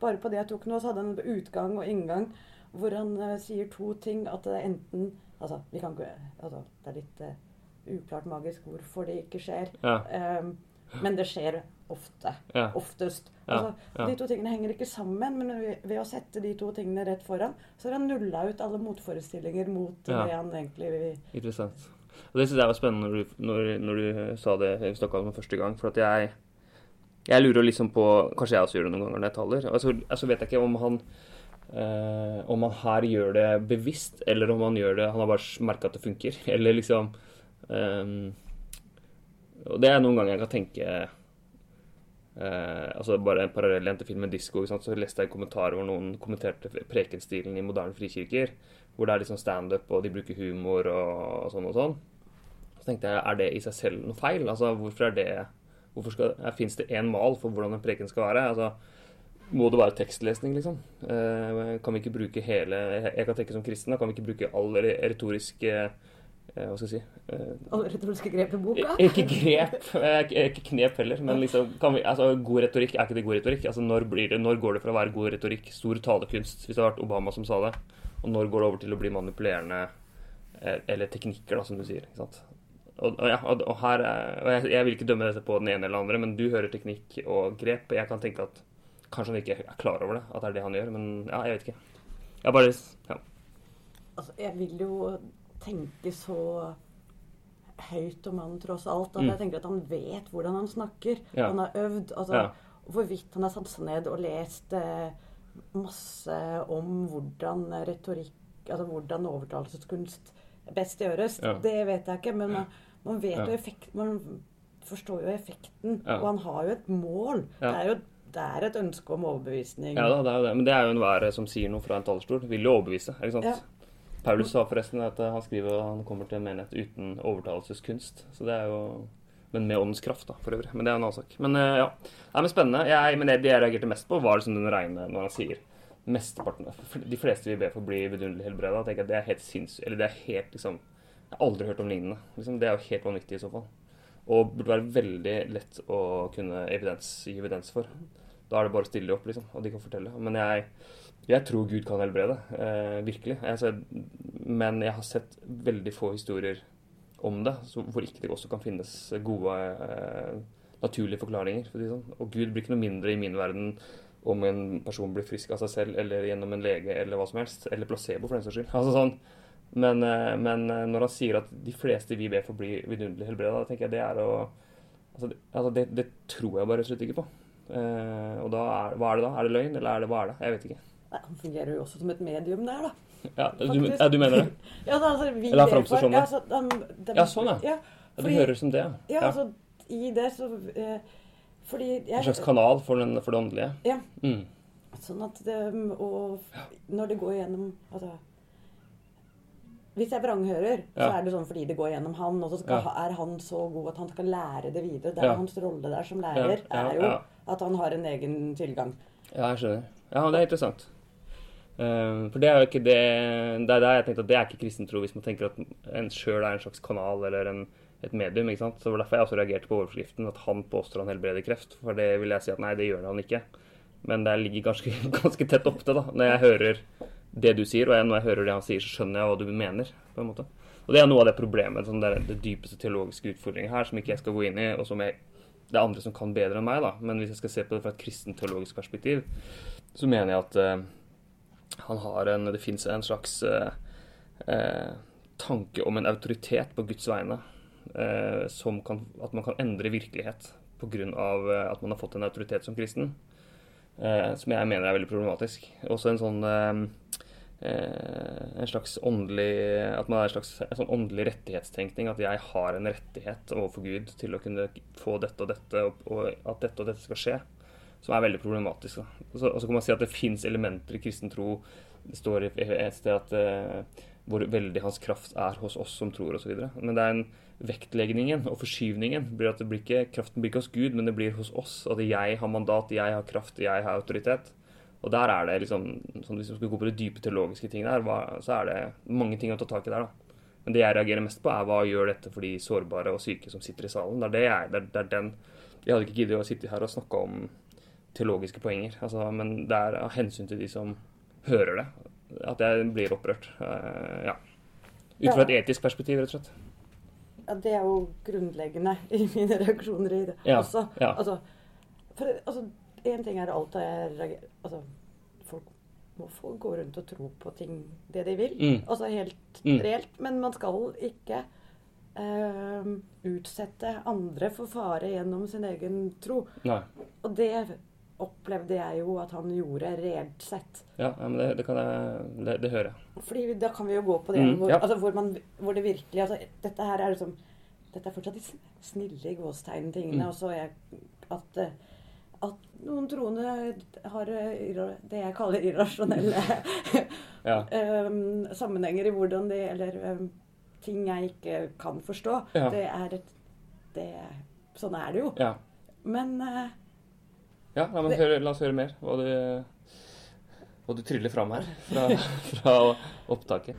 Bare på det jeg tok nå, så hadde han en utgang og inngang hvor han uh, sier to ting. At det er enten Altså, vi kan ikke altså, Det er litt uh, uklart magisk hvorfor det ikke skjer. Ja. Ehm, men det skjer ofte. Ja. Oftest. Altså, ja. De to tingene henger ikke sammen, men ved, å sette de to tingene rett foran, så har han nulla ut alle motforestillinger mot Ja. det han egentlig Interessant. Og Det syns jeg var spennende når du, når, når du sa det i Stockholm første gang. For at jeg jeg lurer liksom på Kanskje jeg også gjør det noen ganger når jeg taler. Altså, altså vet jeg ikke om han eh, Om han her gjør det bevisst, eller om han gjør det Han har bare merka at det funker. Eller liksom ehm, Og det er noen ganger jeg kan tenke eh, altså Bare en parallell igjen til filmen 'Disko'. Så leste jeg en kommentar hvor noen kommenterte prekenstilen i moderne frikirker. Hvor det er liksom standup, og de bruker humor og, og sånn og sånn. Så tenkte jeg, er det i seg selv noe feil? Altså, hvorfor er det Hvorfor skal, Fins det én mal for hvordan en preken skal være? Altså, må det være tekstlesning, liksom? Eh, kan vi ikke bruke hele Jeg kan tenke som kristen, da kan vi ikke bruke all re- retorisk eh, Hva skal jeg si eh, Alle retoriske grep i boka. ikke grep, eh, ikke knep heller, men liksom kan vi, altså, God retorikk, er ikke det god retorikk? Altså, når, blir det, når går det fra å være god retorikk, stor talekunst, hvis det har vært Obama som sa det, og når går det over til å bli manipulerende eh, eller teknikker, da, som du sier? ikke sant? Og, og, ja, og, her, er- og jeg, jeg vil ikke dømme dette på den ene eller andre, men du hører teknikk og grep. og Jeg kan tenke at kanskje han ikke er klar over det, at det er det han gjør, men ja, jeg vet ikke. Jeg bare ja. Altså, jeg vil jo tenke så høyt om han tross alt. At Mm. jeg tenker at han vet hvordan han snakker. Ja. Han har øvd. Altså, Ja. Hvorvidt han har satt seg ned og lest eh, masse om hvordan retorikk Altså hvordan overtalelseskunst best gjøres, Ja. det vet jeg ikke. Men man, man vet Ja. jo effekt, Man forstår jo effekten. Ja. Og han har jo et mål. Ja. Det er jo det er et ønske om overbevisning. Ja da, det er jo det. Men det er jo enhver som sier noe fra en talerstol. Vil jo overbevise. ikke sant? Paulus sa forresten at han skriver at han kommer til en menighet uten overtalelseskunst. Så det er jo Men med åndens kraft, da, for øvrig. Men det er en annen sak. Men eh, ja. Nei, men spennende. Jeg, men det jeg reagerte mest på, var liksom den reine når han sier mesteparten De fleste vi ber for å bli vidunderlig helbreda, tenker jeg det er helt sinnssykt Eller det er helt liksom Jeg har aldri hørt om lignende. Liksom, det er jo helt vanvittig i så fall. Og burde være veldig lett å kunne evidens, gi evidens for. Da er det bare å stille opp, liksom, og de kan fortelle. Men jeg, jeg tror Gud kan helbrede. Eh, virkelig. Altså, men jeg har sett veldig få historier om det, hvor ikke det også kan finnes gode, eh, naturlige forklaringer. For sånn. Og Gud blir ikke noe mindre i min verden om en person blir frisk av seg selv, eller gjennom en lege, eller hva som helst. Eller placebo, for den saks skyld. Altså sånn, Men, eh, men eh, når han sier at de fleste vi ber for blir vidunderlig helbreda, da tenker jeg det er å Altså, det, altså det, tror jeg bare slutt ikke på. Eh, og da er, hva er det da? Er det løgn, eller er det, hva er det? Jeg vet ikke. Nei, Han fungerer jo også som et medium der, da. Ja, du, ja, du mener det? Ja, da, altså, vi Eller han sånn, ja, ja. så, han, det, Ja, sånn, ja. ja. fordi, du høres som det, ja. Ja, altså, i det så eh, Fordi jeg En slags kanal for, den, for det åndelige. Ja. Mm. Sånn at det Og når det går gjennom Altså Hvis jeg vranghører, så er det sånn fordi det går gjennom han, og så skal, Ja. er han så god at han skal lære det videre. Det er Ja. hans rolle der som lærer, Ja, ja, er jo ja. at han har en egen tilgang. Ja, jeg skjønner. Ja, det er interessant. Eh, for det er jo ikke det Det er der jeg tenkte at det er ikke kristentro hvis man tenker at en sjøl er en slags kanal eller en, et medium. ikke sant? Så var derfor jeg også reagerte på overskriften at han påstår han helbreder kreft. For det vil jeg si at nei, det gjør han ikke. Men det ligger ganske, ganske tett opptil, da. Når jeg hører det du sier, og når jeg hører det han sier, så skjønner jeg hva du mener. på en måte. Og det er noe av det problemet, sånn det, det dypeste teologiske utfordringen her, som ikke jeg skal gå inn i, og som jeg, det er andre som kan bedre enn meg, da. Men hvis jeg skal se på det fra et kristent teologisk perspektiv, så mener jeg at eh, han har en Det fins en slags eh, eh, tanke om en autoritet på Guds vegne. Eh, som kan, at man kan endre virkelighet pga. Eh, at man har fått en autoritet som kristen. Eh, som jeg mener er veldig problematisk. Også en sånn eh, en slags åndelig At man er en slags en sånn åndelig rettighetstenkning. At jeg har en rettighet overfor Gud til å kunne få dette og dette, og, og at dette og dette skal skje. Som er veldig problematisk. Og så, kan man si at det fins elementer i kristen tro. Det står et sted at uh, hvor veldig hans kraft er hos oss som tror osv. Men det er en vektleggingen og forskyvningen blir at blir ikke, kraften blir ikke hos Gud, men det blir hos oss. At jeg har mandat, jeg har kraft, jeg har autoritet. Og der er det liksom, sånn Hvis vi skal gå på de dype teologiske tingene her, så er det mange ting å ta tak i der. da. Men det jeg reagerer mest på, er hva gjør dette for de sårbare og syke som sitter i salen. Det er det jeg, det er, det er den Jeg hadde ikke giddet å sitte her og snakke om teologiske poenger, altså, men det er av hensyn til de som hører det, at jeg blir opprørt. Uh, ja. Ut fra et etisk perspektiv, rett og slett. Ja, det er jo grunnleggende i mine reaksjoner i det Ja, også. ja. Altså, for altså, en ting er alt jeg reagerer Altså, folk må få gå rundt og tro på ting det de vil. Mm. Altså helt Mm. reelt. Men man skal ikke uh, utsette andre for fare gjennom sin egen tro. Nei. Og det opplevde jeg jo at han gjorde reelt sett. Ja, men det, det kan jeg det, det hører jeg. Fordi da kan vi jo gå på det Mm, hvor, ja. altså, hvor, man, hvor det virkelig altså, Dette her er liksom Dette er fortsatt de sn- snille gåstegn-tingene. Mm. Og så er at, at noen troende har det jeg kaller irrasjonelle Ja. um, sammenhenger i hvordan de Eller um, ting jeg ikke kan forstå. Ja. Det er et det, Sånn er det jo. ja. Men eh, ja la, men hør, la oss høre mer hva du, hva du tryller fram her fra, fra opptaket.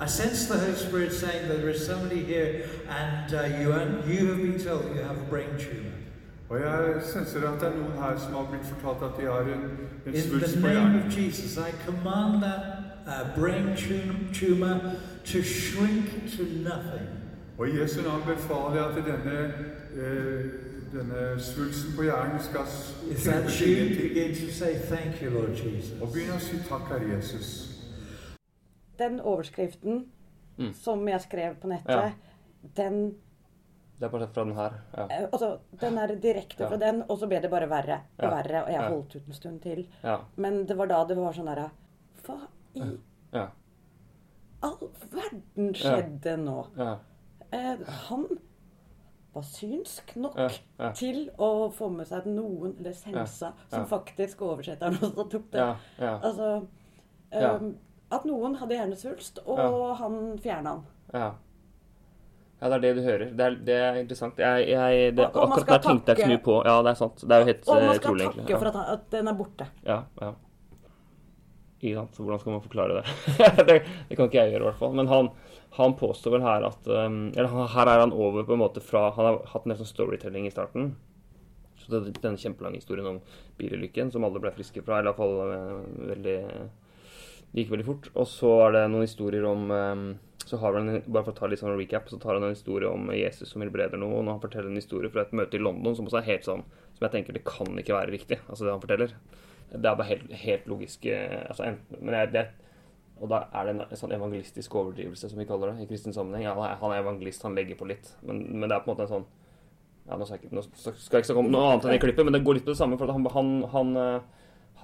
I sense the Holy Spirit saying that there is somebody here and uh, you, you have been told you have a brain tumor. Og jeg senser at det er noen her som har blitt fortalt at de har en, en In svulst the på name hjernen. of Jesus, I command that uh, brain tumor to shrink to nothing. Og i Jesu navn befaler jeg at denne, eh, denne svulsten på hjernen skal. Og begynne å si takk, Herre Jesus. den overskriften Mm. som jeg skrev på nettet, Ja. den Det er bare fra den her. Ja. Eh, Altså, den er direkte Ja. fra den, og så ble det bare verre og Ja. verre. Og jeg holdt ut en stund til. Ja. Men det var da det var sånn derre Hva i Ja. all verden skjedde nå? Ja. Eh, han var synsk nok Ja. Ja. til å få med seg noen Eller sensa, som faktisk oversetteren også tok det. Ja. Ja. Altså Ja. eh, At noen hadde hjernesvulst, og han fjerna han. Ja. Ja, det er det du hører. Det er, det er interessant. Jeg, jeg, det, akkurat der tenkte jeg ikke mye på. Ja, det er sant. Det er jo helt Og man eh, skal utrolig, takke for at, at den er borte. Ja, ja. Ikke sant. Så hvordan skal man forklare det? det? Det kan ikke jeg gjøre, i hvert fall. Men han, han påstår vel her at um, Eller her er han over på en måte fra Han har hatt en del sånn storytelling i starten. Så det, er den kjempelange historien om bilulykken som alle ble friske fra, eller iallfall uh, veldig Det gikk veldig fort. Og så er det noen historier om um, så har han, Bare for å ta litt sånn recap, så tar han en historie om Jesus som helbreder noen. Og han forteller en historie fra et møte i London som også er helt sånn Som jeg tenker det kan ikke være riktig, altså det han forteller. Det er bare helt, helt logisk. eh, Altså, enten, men det, Og da er det en, en sånn evangelistisk overdrivelse, som vi kaller det i kristen sammenheng. Ja, han er- evangelist, han legger på litt. Men, men det er på en måte en sånn ja, Nå skal jeg ikke, skal jeg ikke snakke om noe annet enn det klippet, men det går litt på det samme. For han, han, han, eh,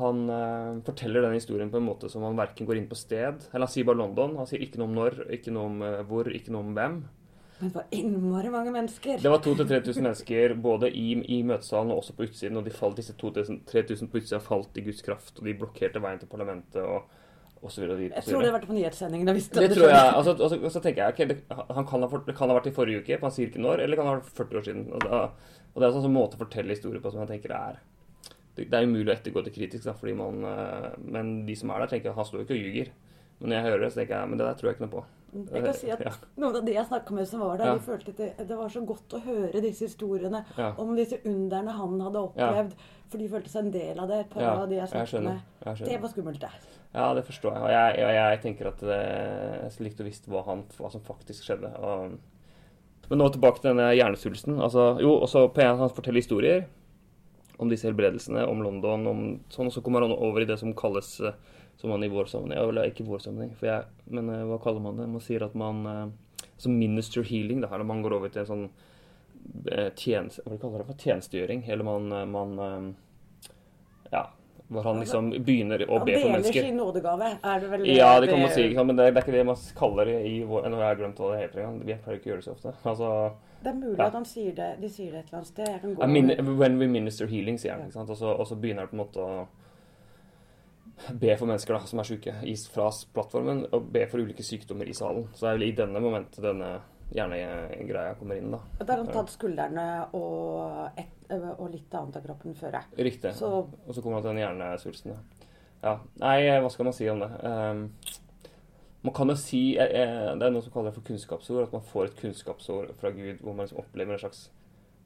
han eh, forteller den historien på en måte som han verken går inn på sted Eller han sier bare London. Han sier ikke noe om når, ikke noe om eh, hvor, ikke noe om hvem. Men det var innmari mange mennesker. Det var 2000-3000 mennesker både i, i møtesalen og også på utsiden. Og de falt, disse 3000 på utsida falt i Guds kraft, og de blokkerte veien til parlamentet og så videre. Jeg tror det har vært på nyhetssendingen. jeg Det det tror jeg. Og så- altså, altså, tenker jeg ok, det, han kan ha, det kan ha vært i forrige uke, for han sier ikke når, eller kan ha vært 40 år siden. Og, da, og det er en sånn måte å fortelle historier på som jeg tenker er Det, det er umulig å ettergå det kritisk, da, fordi man eh, Men de som er der, tenker han står jo ikke og ljuger. Men når jeg hører det, så tenker jeg men det der tror jeg ikke noe på. Jeg kan si at Noen av de jeg snakka med som var der, de følte at det, det var så godt å høre disse historiene om disse underne han hadde opplevd. For de følte seg en del av det. Et par av de jeg snakket med. Det var skummelt, det. Ja, det forstår jeg. Og jeg, jeg, jeg tenker at det, jeg likte likt å visst hva, han, hva som faktisk skjedde. Og, men nå tilbake til denne hjernesvulsten. Altså, jo, også Per han forteller historier om disse helbredelsene, om London, om sånn, og så kommer han over i det som kalles eh, som man i vår sammenheng, ja, eller ikke vår sammenheng, for jeg, men uh, hva kaller man det? Man sier at man uh, Som minister healing, da, eller man går over til en sånn eh, tjeneste, hva kaller det for tjenestegjøring, eller man, man Ja, hvor han liksom begynner å be for deler mennesker. sin nådegave, er det vel Ja, det kan man si, men det, det er ikke det man kaller det i vår Nå har jeg glemt hva det heter engang. Vi pleier ikke å gjøre det så ofte. Altså, Det er mulig Ja. at han sier det, de sier det et eller annet sted. Jeg kan gå I mean, when we minister healing, sier han. ikke sant? Og så, og så begynner han på en måte å be for mennesker da, som er syke, fra plattformen, og be for ulike sykdommer i salen. Så det er vel i denne momentet denne hjernegreia kommer inn, da. Der har han tatt skuldrene og, et, og litt annet av kroppen før. jeg. Riktig. Så Og så kommer han til den hjernesvulsten. Ja. ja. Nei, hva skal man si om det? Um, man kan jo si eh, eh, Det er noe som kaller det for kunnskapsord. At man får et kunnskapsord fra Gud hvor man liksom opplever en slags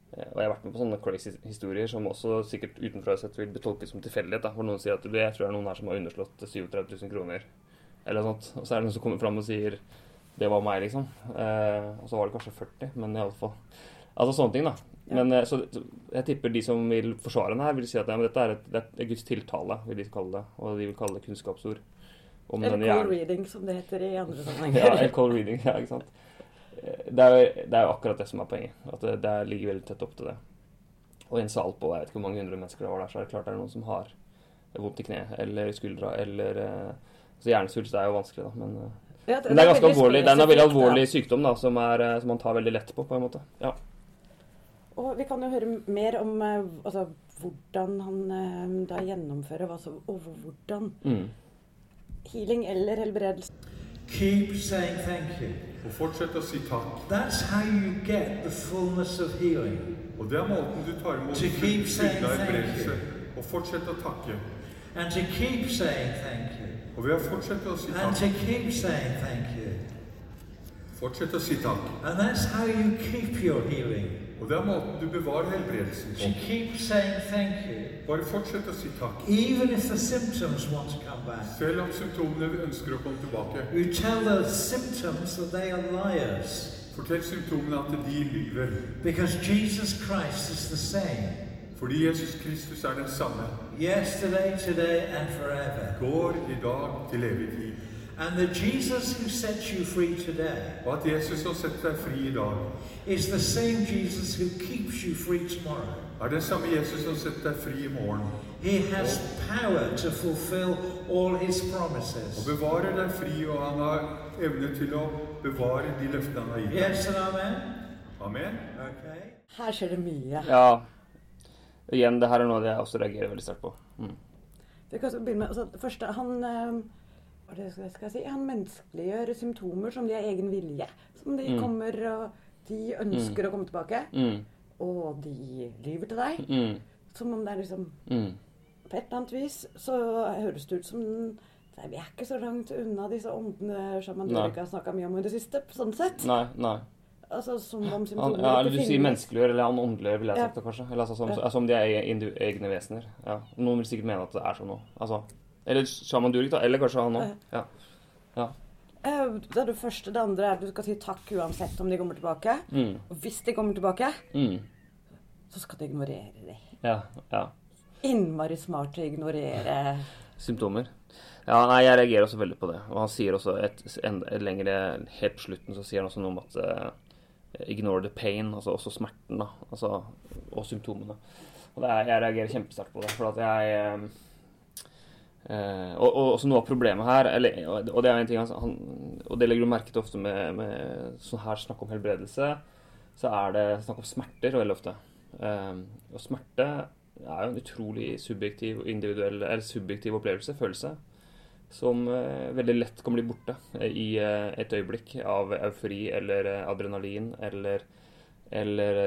Og jeg har vært med på sånne crazy historier som også sikkert utenfra sett vil bli tolket som tilfeldighet. Hvor noen sier at jeg tror det er noen her som har underslått 37 000 kroner. Eller noe sånt. Og så er det noen som kommer fram og sier det var meg, liksom. Eh, og så var det kanskje 40, men i alle fall. Altså sånne ting, da. Men eh, så, jeg tipper de som vil forsvare den her, vil si at ja, men dette er, et, det er Guds tiltale, vil de kalle det. Og de vil kalle det kunnskapsord. Om Eller cold reading, som det heter i andre Ja, sammenhenger. eller cold reading. Ja, ikke sant. Eh, Det er, jo- det er jo akkurat det som er poenget. At det, det ligger veldig tett opp til det. Og i en sal på jeg vet ikke hvor mange hundre mennesker det var der, så er det klart det er noen som har vondt i kne eller i skuldra eller eh, Så hjernesvulst er jo vanskelig, da. Men, ja, det, men det er ganske alvorlig. Det er en veldig alvorlig sykdom da, som, er, eh, som man tar veldig lett på, på en måte. Ja. Og vi kan jo høre mer om eh, altså, hvordan han eh, da gjennomfører hva som, og hvordan Mm. healing eller helbredelse. Keep saying thank you. Og fortsett å si takk. That's how you get the fullness of healing. Og det er måten du tar imot To keep saying fylde av thank helbredelse. you. Og fortsett å takke. And to keep saying thank you. Og ved å fortsette å si And takk, to keep saying thank you. fortsett å si takk. And that's how you keep your healing. Og det er måten du bevarer helbredelsen To på. keep saying thank you. Bare fortsett å si takk. Even if the symptoms want to come back. Selv om symptomene ønsker å komme tilbake. You tell the symptoms that they are liars. Fortell symptomene at de lyver. Because Jesus Christ is the same. Fordi Jesus Kristus er den samme. Yesterday, today, and forever. Går i dag til evig tid. And the Jesus who sets you free today Jesus som setter deg fri i dag, is the same Jesus who keeps you free tomorrow. Er den samme Jesus som setter deg fri i morgen. He has power to fulfill all his Og bevarer deg fri, og han har evne til å bevare de løftene han har gitt deg. Yes and amen? Amen. Okay. Her skjer det mye. ja. Igjen, det her er noe jeg også reagerer veldig sterkt på. Mm. Vi kan begynne med, altså, det første, han, eh, hva skal skal jeg si, han menneskeliggjør symptomer som de har egen vilje. Som de Mm. kommer og de ønsker å komme tilbake. Mm. Og de lyver til deg. Mm. Som om det er liksom Mm. På et eller annet vis så høres det ut som nei, Vi er ikke så langt unna disse åndene Shaman. Durek har snakka mye om i det siste. sånn sett. Nei, nei. Altså Som om symptomene ja, eller du du sier menneskeliggjør, eller han åndeliggjør, ville jeg Ja. sagt det kanskje. Eller altså, som, Ja. som de er egne vesener. Ja. Noen vil sikkert mene at det er sånn nå. Altså, eller Shaman Durek, da. Eller kanskje han òg. Ja. Eh, Det er det første. Det andre er at du skal si takk uansett om de kommer tilbake. Mm. Og hvis de kommer tilbake, Mm. så skal du ignorere dem. ja. Ja. Innmari smart å ignorere Symptomer. Ja, nei, jeg reagerer også veldig på det. Og han sier også et, en, et lengre Helt på slutten så sier han også noe om at uh, Ignore the pain, altså også smerten, da. Altså, og symptomene. Og er, jeg reagerer kjempesterkt på det. For at jeg uh, og, og, også noe av problemet her eller, Og det er en ting han, Og det legger du merke til ofte med, med sånn her snakk om helbredelse. Så er det snakk om smerter veldig ofte. Eh, og smerte er jo en utrolig subjektiv, individuell, eller subjektiv opplevelse, følelse som eh, veldig lett kan bli borte eh, i eh, et øyeblikk av eufori eller adrenalin eller, eller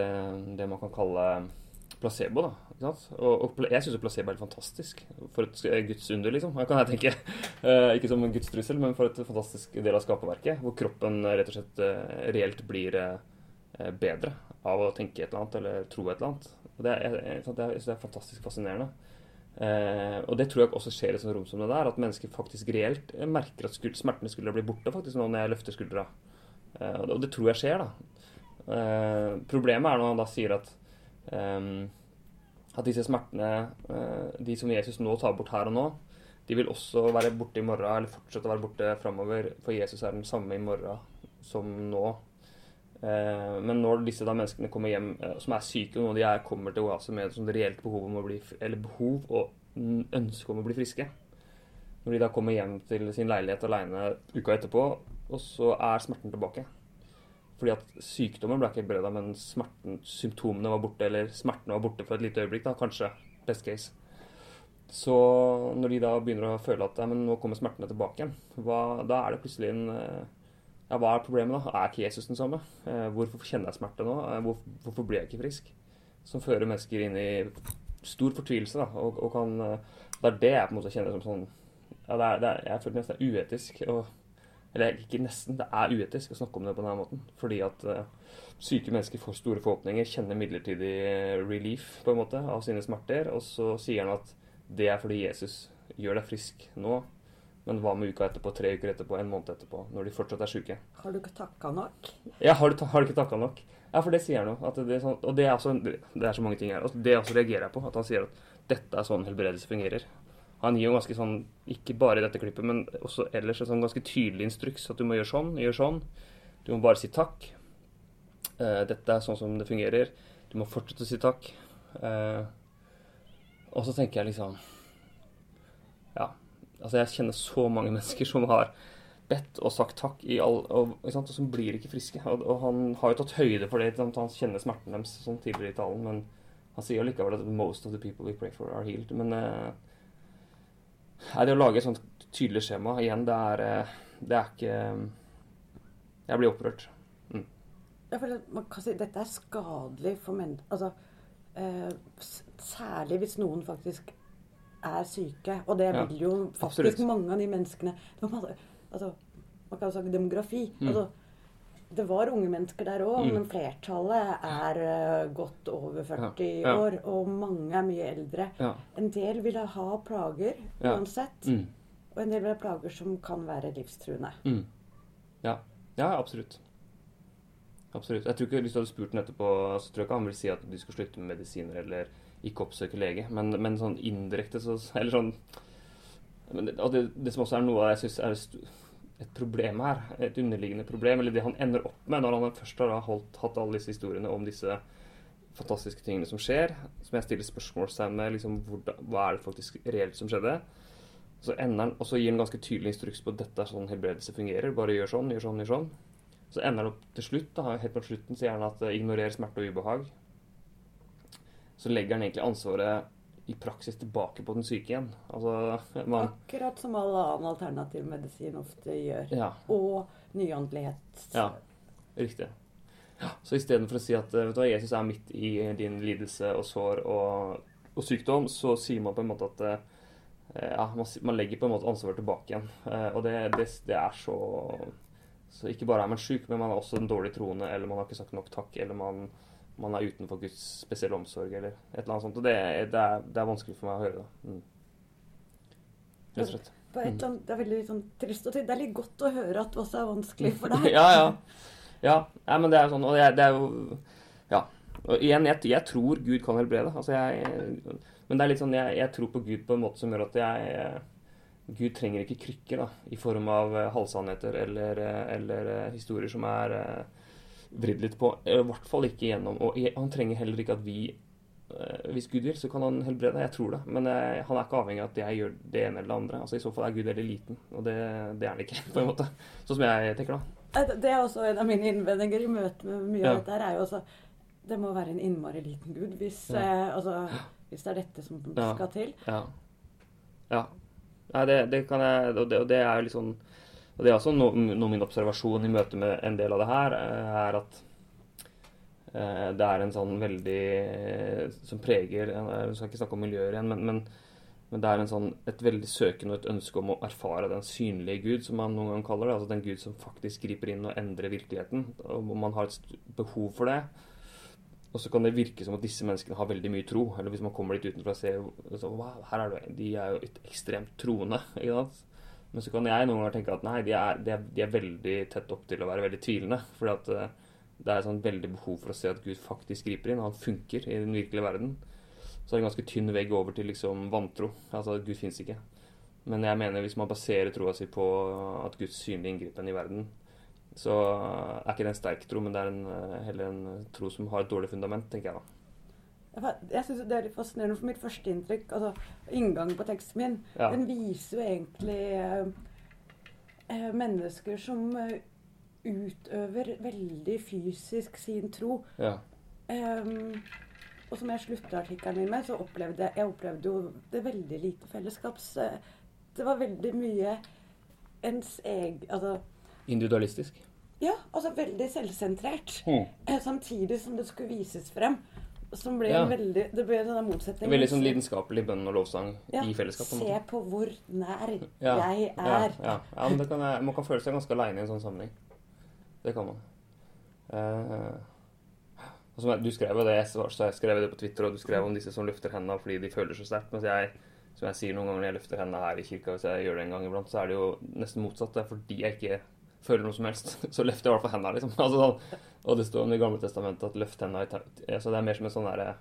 det man kan kalle placebo. da, ikke? Og, og jeg syns placebo er helt fantastisk. For et Guds liksom. kan jeg tenke. Eh, ikke som en gudstrussel, men for et fantastisk del av skaperverket. Hvor kroppen rett og slett eh, reelt blir eh, bedre av å tenke et eller annet eller tro et eller annet. Og det er, det er, det er fantastisk fascinerende. Eh, og det tror jeg også skjer i sånn rom som det der, at mennesker faktisk reelt merker at smertene skulle bli borte faktisk nå når jeg løfter skuldra. Eh, og, det, og, det, tror jeg skjer, da. Eh, problemet er når han da sier at at disse smertene, eh, de som Jesus nå tar bort her og nå, de vil også være borte i morgen, eller fortsette å være borte framover, for Jesus er den samme i morgen som nå. Eh, men når disse da menneskene kommer hjem eh, som er syke, og når de er, kommer til oase med sånn reelt behov, om å bli, eller behov og ønske om å bli friske Når de da kommer hjem til sin leilighet aleine uka etterpå, og så er smerten tilbake. Fordi at sykdommen ble ikke helbreda, men smerten, symptomene var borte, eller smertene var borte for et lite øyeblikk, da, kanskje. Best case. Så når de da begynner å føle at ja, men nå kommer smertene tilbake igjen, hva, da er det plutselig en eh, ja, hva er problemet da? Er ikke Jesus den samme? Eh, hvorfor kjenner jeg smerte nå? Hvorfor, hvorfor blir jeg ikke frisk? Som fører mennesker inn i stor fortvilelse. da, og, og kan, eh, Det er det jeg på en måte kjenner som sånn ja, det er, det er, Jeg føler nesten uetisk. Og, eller ikke nesten, det er uetisk å snakke om det på denne måten. Fordi at uh, syke mennesker får store forhåpninger, kjenner midlertidig relief på en måte av sine smerter. Og så sier han at det er fordi Jesus gjør deg frisk nå. Men hva med uka etterpå, tre uker etterpå, en måned etterpå, når de fortsatt er syke? Har du ikke takka nok? Ja, har du, har du ikke takka nok? Ja, for det sier han jo. Det sånn, og det er, også, det er så mange ting her. Og det også reagerer jeg på. At han sier at dette er sånn helbredelse fungerer. Han gir jo ganske sånn, ikke bare i dette klippet, men også ellers en sånn ganske tydelig instruks. At du må gjøre sånn, gjøre sånn. Du må bare si takk. Uh, dette er sånn som det fungerer. Du må fortsette å si takk. Uh, og så tenker jeg liksom Ja, Altså, jeg kjenner så mange mennesker som har bedt og sagt takk, i all, og, og, som blir ikke friske. Og, og, han har jo tatt høyde for det. Han kjenner smerten deres sånn tidligere i talen, men han sier jo likevel at 'most of the people we pray for are healed'. Men uh, det å lage et sånt tydelig skjema igjen, det er, uh, det er ikke um, Jeg blir opprørt. Mm. Ja, for man kan si Dette er skadelig for mennesker. Altså, eh, særlig hvis noen faktisk er syke. Og det vil jo faktisk Absolutt. mange av de menneskene altså, Man kan jo snakke demografi. Mm. Altså, det var unge mennesker der òg, mm. men flertallet er uh, godt over 40 ja. År. Og mange er mye eldre. Ja. En del vil ha plager uansett. Mm. Og en del vil ha plager som kan være livstruende. Mm. Ja. ja, absolutt. Absolutt. Jeg tror ikke Hvis du hadde spurt ham etterpå, så tror jeg ikke han vil si at du skal slutte med medisiner eller ikke oppsøke lege. Men, men sånn indirekte så Eller sånn det, det, det, som også er noe jeg syns er et problem her, et underliggende problem, eller det han ender opp med når han først har holdt, hatt alle disse historiene om disse fantastiske tingene som skjer, som jeg stiller spørsmålstegn med liksom, hva er det faktisk reelt som skjedde. Så ender han, Og så gir han ganske tydelig instruks på at dette er sånn helbredelse fungerer. Bare gjør sånn, gjør sånn, gjør sånn. Så ender han opp til slutt, da, helt på slutten sier han at uh, ignorer smerte og ubehag så legger han egentlig ansvaret i praksis tilbake på den syke igjen. Altså, man, Akkurat som all annen alternativ medisin ofte gjør. Ja. Og nyåndelighet. Ja, riktig. Ja, så istedenfor å si at vet du, Jesus er midt i din lidelse og sår og, og sykdom, så sier man på en måte at eh, ja, man, man legger på en måte ansvaret tilbake igjen. Eh, og det, det, det, er så Så ikke bare er man syk, men man er også en dårlig troende, eller man har ikke sagt nok takk, eller man man er utenfor Guds spesielle omsorg, eller et eller annet sånt. Og det, det, er, det er, vanskelig for meg å høre, da. Mm. Rett og slett. Mm. Det er veldig sånn trist og Det er litt godt å høre at det også er vanskelig for deg. ja, ja. ja. Ja, men det er jo sånn. Og det er, det er jo Ja. Og igjen, jeg, jeg, tror Gud kan helbrede. Altså jeg, men det er litt sånn, jeg, jeg, tror på Gud på en måte som gjør at jeg Gud trenger ikke krykker da, i form av eh, halvsannheter eller, eh, eller eh, historier som er vridd litt på. I hvert fall ikke gjennom Og han trenger heller ikke at vi eh, Hvis Gud vil, så kan han helbrede. Jeg tror det. Men eh, han er ikke avhengig av at jeg gjør det ene eller det andre. Altså I så fall er Gud veldig liten, og det, det er han ikke, på en måte. Sånn som jeg tenker, da. Eh, Det er også en av mine innvendinger i møte med mye Ja. av dette her, er jo også Det må være en innmari liten gud hvis, Ja. eh, altså, hvis det er dette som Ja. skal til. Ja. ja. Nei, det, det kan jeg Og det, og det er jo litt sånn Og det er også noe, min observasjon i møte med en del av det her, eh, er at eh, det er en sånn veldig eh, Som preger Jeg skal ikke snakke om miljøer igjen, men, men, men det er en sånn, et veldig søken og et ønske om å erfare den synlige Gud, som man noen gang kaller det. Altså den Gud som faktisk griper inn og endrer virkeligheten. Og man har et behov for det. Og så kan det virke som at disse menneskene har veldig mye tro. Eller hvis man kommer litt utenfra og ser så, wow, her er det, De er jo ekstremt troende. ikke sant? Men så kan jeg noen ganger tenke at nei, de er, de er, de er veldig tett opp til å være veldig tvilende. Fordi at eh, det er et sånn veldig behov for å se at Gud faktisk griper inn, og han funker i den virkelige verden. Så er det en ganske tynn vegg over til liksom vantro. Altså at Gud fins ikke. Men jeg mener hvis man baserer troa si på at Guds synlige inngripen i verden, så er ikke det en sterk tro, men det er en, eh, heller en tro som har et dårlig fundament, tenker jeg da. Jeg synes Det er litt fascinerende, for mitt første inntrykk, altså inngangen på teksten min, Ja. den viser jo egentlig eh, eh, mennesker som eh, utøver veldig fysisk sin tro. Ja. Ehm, og som jeg slutta artikkelen min med, så opplevde jeg, jeg opplevde jo det veldig lite fellesskaps... eh, Det var veldig mye ens egen Altså Individualistisk. ja, altså veldig selvsentrert. Mm. Eh, Samtidig som det skulle vises frem. Som ble Ja. en veldig, det ble en motsetning. motsetning. Veldig sånn lidenskapelig bønn og lovsang ja, i fellesskap. på en Se på hvor nær Ja, jeg er. Ja, ja. ja men kan man kan føle seg ganske aleine i en sånn sammenheng. Det kan man. Eh, jeg, du skrev jo det, så jeg skrev det på Twitter, og du skrev om disse som løfter hendene fordi de føler så sterkt. Mens jeg, som jeg sier noen ganger når jeg løfter hendene her i kirka, hvis jeg gjør det en gang iblant, så er det jo nesten motsatt. Det er fordi jeg ikke føler noe som helst. Så løfter jeg i hvert fall hendene, liksom. Altså, sånn, og det står om det Gamle testamentet at løft hendene Så det er mer som en sånn der,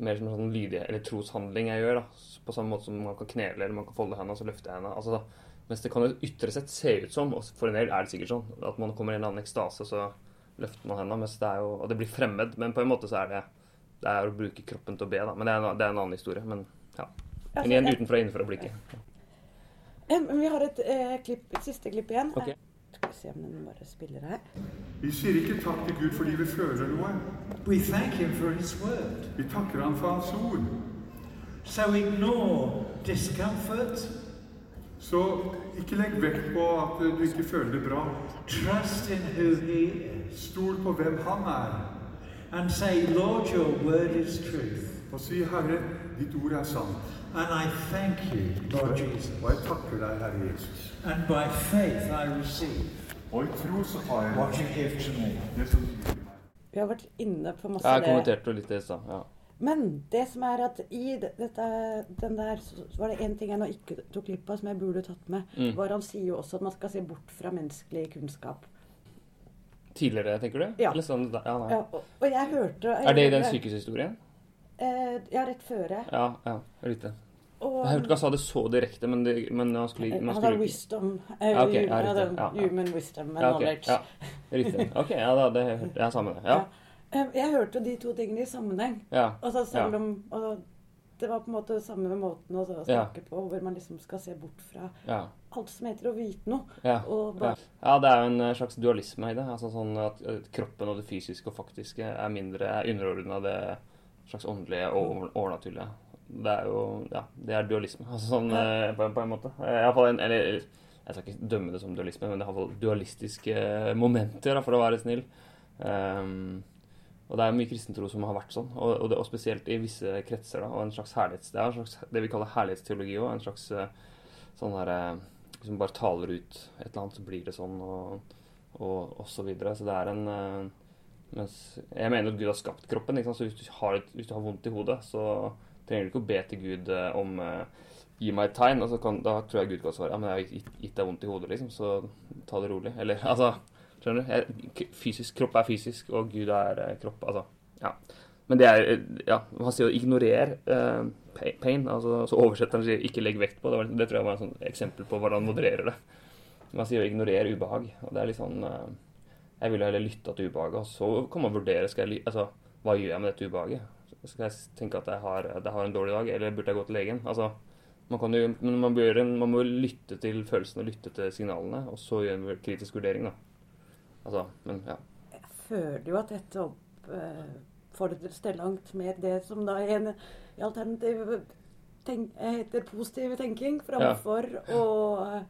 mer som en sånn lydig eller troshandling jeg gjør. da, På samme måte som man kan knele eller man kan folde hendene og så løfte hendene. Altså, mens det kan jo ytre sett se ut som, og for en del er det sikkert sånn, at man kommer i en eller annen ekstase, så løfter man hendene. Mens det er jo, og det blir fremmed, men på en måte så er det det er å bruke kroppen til å be. da, Men det er en, det er en annen historie. Men ja. Men igjen utenfra og innenfra blikket. Vi har et, eh, klipp, et siste klipp igjen. Ok. Skal vi se om den bare spiller her. Vi sier ikke takk til Gud fordi vi føler noe. We thank Him for His word. Vi takker Han for Hans ord. So ignore discomfort. Så ikke legg vekt på at du ikke føler det bra. Trust in who He is. Stol på hvem Han er, And say, Lord, your word is truth. og si 'Herre, ditt ord er sant'. And I thank you, Lord Jesus. Og jeg takker deg, Herre Jesus. And by faith I receive Og i tro så tar jeg what you give to me. det som du gir meg. Vi har vært inne på masse Jeg det. kommenterte litt det i stad. Ja. Men det som er at i dette, den der så var det én ting jeg nå ikke tok glipp av, som jeg burde tatt med. Mm. var Han sier jo også at man skal se bort fra menneskelig kunnskap. Tidligere, tenker du? Ja. Eller sånn, ja, nei. Ja, og, og jeg hørte Er det i den sykehushistorien? Eh, ja, rett føre. Ja, ja, riktig. Og, Jeg hørte ikke han sa det så direkte, men, det, men han skulle, man han skulle wisdom. Uh, Ja, ok, ja, riktig. ja, Ja, human wisdom and knowledge. ja, riktig. Ok, ja, da, det hørte jeg sammen med det. Ja, Eh, Jeg hørte de to tingene i sammenheng. ja, Altså selv Ja. om altså, Det var på en måte samme måten å snakke på, hvor man liksom skal se bort fra ja, alt som heter å vite noe. ja, bare, ja, det er jo en eh, slags dualisme i det. Altså sånn at eh, kroppen og det fysiske og faktiske er mindre, er underordna det slags åndelige og over- overnaturlige. Det er jo Ja, det er dualisme. Altså sånn ja. på, på en måte. Eh, i hvert fall en, eller jeg skal ikke dømme det som dualisme, men det har iallfall dualistiske momenter, da, for å være snill. Um, og det er mye kristentro som har vært sånn, og, og, det, og spesielt i visse kretser. da, og en slags herlighets, Det er en slags, det vi kaller herlighetsteologi òg. En slags eh, sånn derre man bare taler ut et eller annet, så blir det sånn, og, og, og så videre. Så det er en eh, mens Jeg mener at Gud har skapt kroppen. Så hvis du, har hvis du har vondt i hodet, så trenger du ikke å be til Gud eh, om eh, Gi meg et tegn. Og så kan, da tror jeg Gud kan svare Ja, men jeg har gitt, deg vondt i hodet, liksom, så ta det rolig. Eller altså Skjønner du? Jeg, fysisk, kropp er fysisk, og Gud er eh, kropp. Altså, ja. men det er Ja, han sier å 'ignorer eh, pain'. altså Så oversetteren sier 'ikke legg vekt på'. Det, var, det tror jeg var en sånn eksempel på hvordan han modererer det. Man sier å ignorere ubehag'. og det er litt sånn eh, Jeg vil heller lytte til ubehaget, og så kan man vurdere skal jeg, altså, hva gjør jeg med dette ubehaget. Skal jeg tenke at jeg har, at jeg har en dårlig dag, eller burde jeg gå til legen? Altså, man kan jo, men man, bør, man må lytte til følelsene, lytte til signalene, og så gjøre en kritisk vurdering. da. Altså, men ja. Jeg føler jo at dette oppfordres til langt mer det som da er en alternativ tenk, heter positiv tenking, framfor ja. å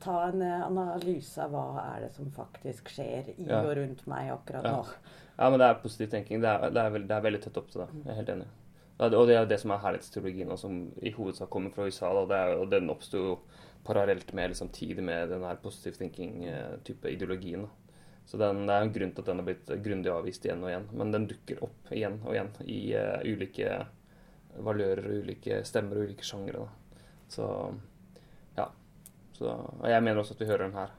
ta en analyse av hva er det som faktisk skjer i ja. og rundt meg akkurat ja. nå. Ja, men det er positiv tenking. Det er, det er, veld, det er veldig tett opp til det. Jeg er helt enig. Og det er det som er herlighetsteologien, og som i hovedsak kommer fra USA. Da. Det er, og den oppsto parallelt med, eller samtidig med den her positive thinking-type ideologien. Da. Så den, det er en grunn til at den har blitt grundig avvist igjen og igjen. Men den dukker opp igjen og igjen i uh, ulike valører ulike stemmer og ulike sjangre. Så. Så, og jeg mener også at vi hører den her.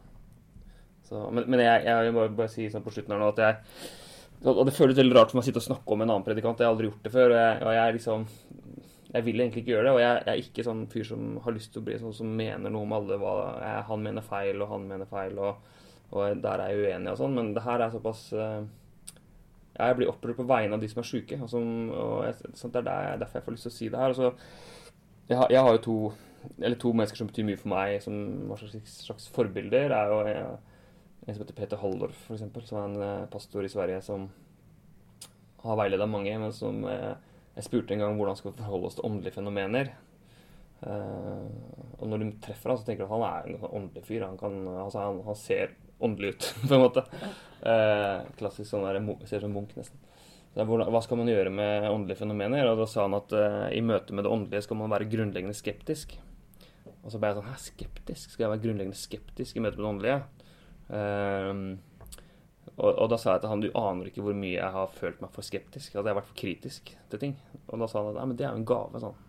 Så, men, men jeg, vil bare, bare si sånn på slutten her nå at jeg og det føles veldig rart for meg å sitte og snakke om en annen predikant. Jeg har aldri gjort det før. Og jeg, og jeg liksom jeg vil egentlig ikke gjøre det. Og jeg, jeg, er ikke sånn fyr som har lyst til å bli sånn som mener noe om alle. Hva, han mener feil, og han mener feil, og, og der er jeg uenig og sånn. Men det her er såpass uh, Jeg blir opprørt på vegne av de som er sjuke. Og, som, og sånn, det er der, derfor jeg får lyst til å si det her. Så, jeg har jo to, eller to mennesker som betyr mye for meg, som hva slags, slags forbilder. er jo... en, en som heter Peter Halldorf, f.eks., som er en uh, pastor i Sverige som har veileda mange, men som jeg, Jeg spurte en gang hvordan skal vi forholde oss til åndelige fenomener. Uh, og når du treffer ham, så tenker du at han er en åndelig fyr. Han, kan, altså, han, han, ser åndelig ut, på en måte. klassisk sånn der, ser ut som Munch, nesten. Hva skal man gjøre med åndelige fenomener? Og da sa han at i møte med det åndelige skal man være grunnleggende skeptisk. Og så ble jeg sånn Hæ, skeptisk? Skal jeg være grunnleggende skeptisk i møte med det åndelige? Um, og, og, da sa jeg til han du aner ikke hvor mye jeg har følt meg for skeptisk. At jeg har vært for kritisk til ting. Og da sa han at nei, men det er jo en gave. sånn.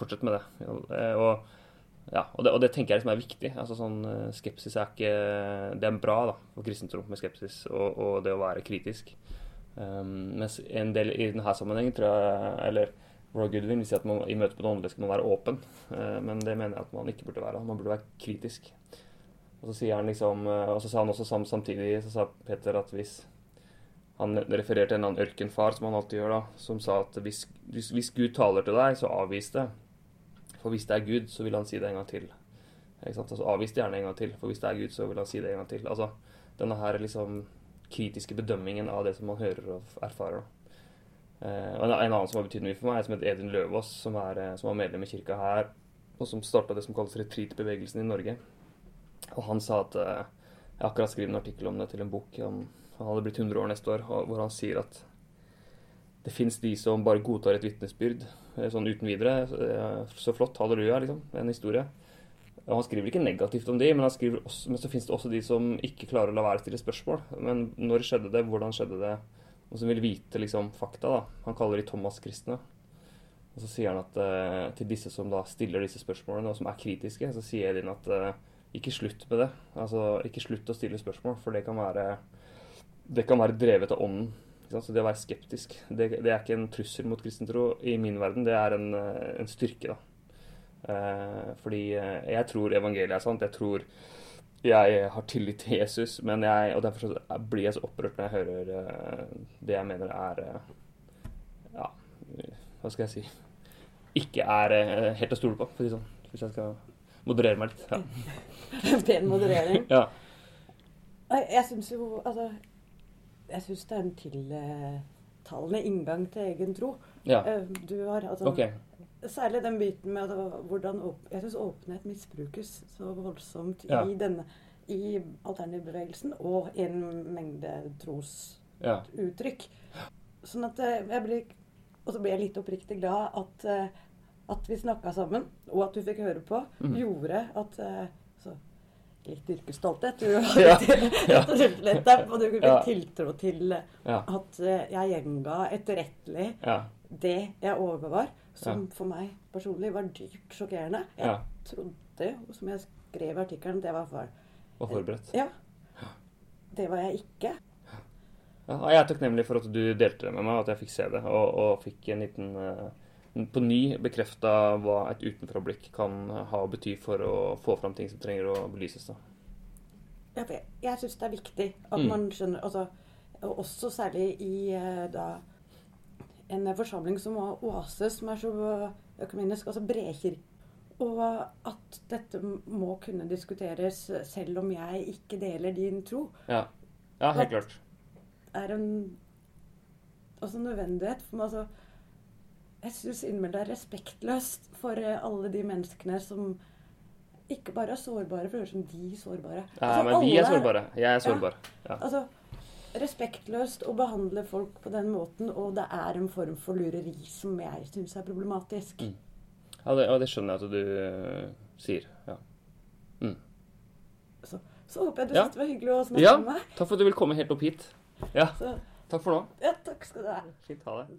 fortsett med det. Og, ja, og, det. og det tenker jeg liksom er viktig. altså sånn eh, Skepsis er ikke Det er bra da, for kristentro med skepsis og, det å være kritisk. Um, mens en del i denne sammenhengen tror jeg Eller Roy Goodwin vil si at man, i møte med det åndelige skal man være åpen. Uh, men det mener jeg at man ikke burde være. Man burde være kritisk. Og så liksom, eh, og så sa han også samtidig så sa Peter at hvis han refererte en annen ørkenfar, som han alltid gjør, da, som sa at hvis, hvis, hvis Gud taler til deg, så avvis det. For hvis det er Gud, så vil han si det en gang til. Ikke sant? Altså Avvis det gjerne en gang til, for hvis det er Gud, så vil han si det en gang til. Altså denne her liksom kritiske bedømmingen av det som man hører og erfarer. da. En, en, annen som har betydd mye for meg, er som heter Edin Løvaas, som, eh, som var medlem i kirka her, og som starta det som kalles retreat-bevegelsen i Norge. Og han sa at eh, Jeg har akkurat skrevet en artikkel om det til en bok. Han, han hadde blitt 100 år neste år, hvor han sier at det fins de som bare godtar et vitnesbyrd eh, sånn uten videre. Eh, så flott, halleluja, liksom. En historie. Og han skriver ikke negativt om de, men, også, men så fins det også de som ikke klarer å la være å stille spørsmål. Men når skjedde det? Hvordan skjedde det? Og som vil vite liksom fakta. da. Han kaller de Thomas-kristne. Og så sier han at uh, til disse som da stiller disse spørsmålene, og som er kritiske, så sier Elin at uh, ikke slutt med det. Altså, ikke slutt å stille spørsmål, for det kan være, det kan være drevet av ånden. Så det å være skeptisk, det, det, er ikke en trussel mot kristentro i min verden. Det er en, en styrke, da. Uh, fordi eh, jeg tror evangeliet er sant. Jeg tror jeg har tillit til Jesus, men jeg, og derfor blir jeg så opprørt når jeg hører uh, det jeg mener er uh, Ja, hva skal jeg si Ikke er uh, helt å stole på, for å si sånn. Hvis jeg skal moderere meg litt. Ja. Pen moderering. ja. Jeg syns jo Altså, jeg syns det er en tiltalende inngang til egen tro. Ja. Eh, du har altså okay. Særlig den biten med hvordan hvordan Jeg synes åpenhet misbrukes så voldsomt ja. i denne i alternativbevegelsen og en mengde trosuttrykk. Ja. Sånn at eh, jeg blir Og så blir jeg litt oppriktig glad at uh, at vi snakka sammen, og at du fikk høre på, mm. gjorde at uh, så, Litt yrkesstolthet. Du har ja, og du fikk ja. tiltro til at jeg gjenga etterrettelig det jeg overvar, som for meg personlig var dypt sjokkerende. Jeg trodde jo, som jeg skrev i artikkelen, det var for Var forberedt? Ja. Det var jeg ikke. Ja, jeg er takknemlig for at du delte det med meg, at jeg fikk se det, og, og fikk en liten eh, På ny bekrefta hva et utenfra-blikk kan ha å bety for å få fram ting som trenger å belyses. da. Ja, jeg jeg syns det er viktig at Mm. man skjønner altså, Også særlig i eh, da, en forsamling som Oase, som er så økumenisk, altså bredkirke. Og at dette må kunne diskuteres selv om jeg ikke deler din tro, Ja, ja helt klart. Det er en også nødvendighet. For meg, altså, jeg syns innimellom det er respektløst for eh, alle de menneskene som ikke bare er sårbare, for det høres ut som de er sårbare. Ja, Altså, men vi er sårbare. Jeg er sårbar. Ja. Altså, respektløst å behandle folk på den måten, og det er en form for lureri som jeg syns er problematisk. Mm. Ja, det, ja, det skjønner jeg at du uh, sier. Ja. Så, så håper jeg du Ja. synes det var hyggelig å snakke ja, med meg. takk for at du ville komme helt opp hit. Ja, Så, takk for nå. ja, takk skal du ha. Fint, ha det.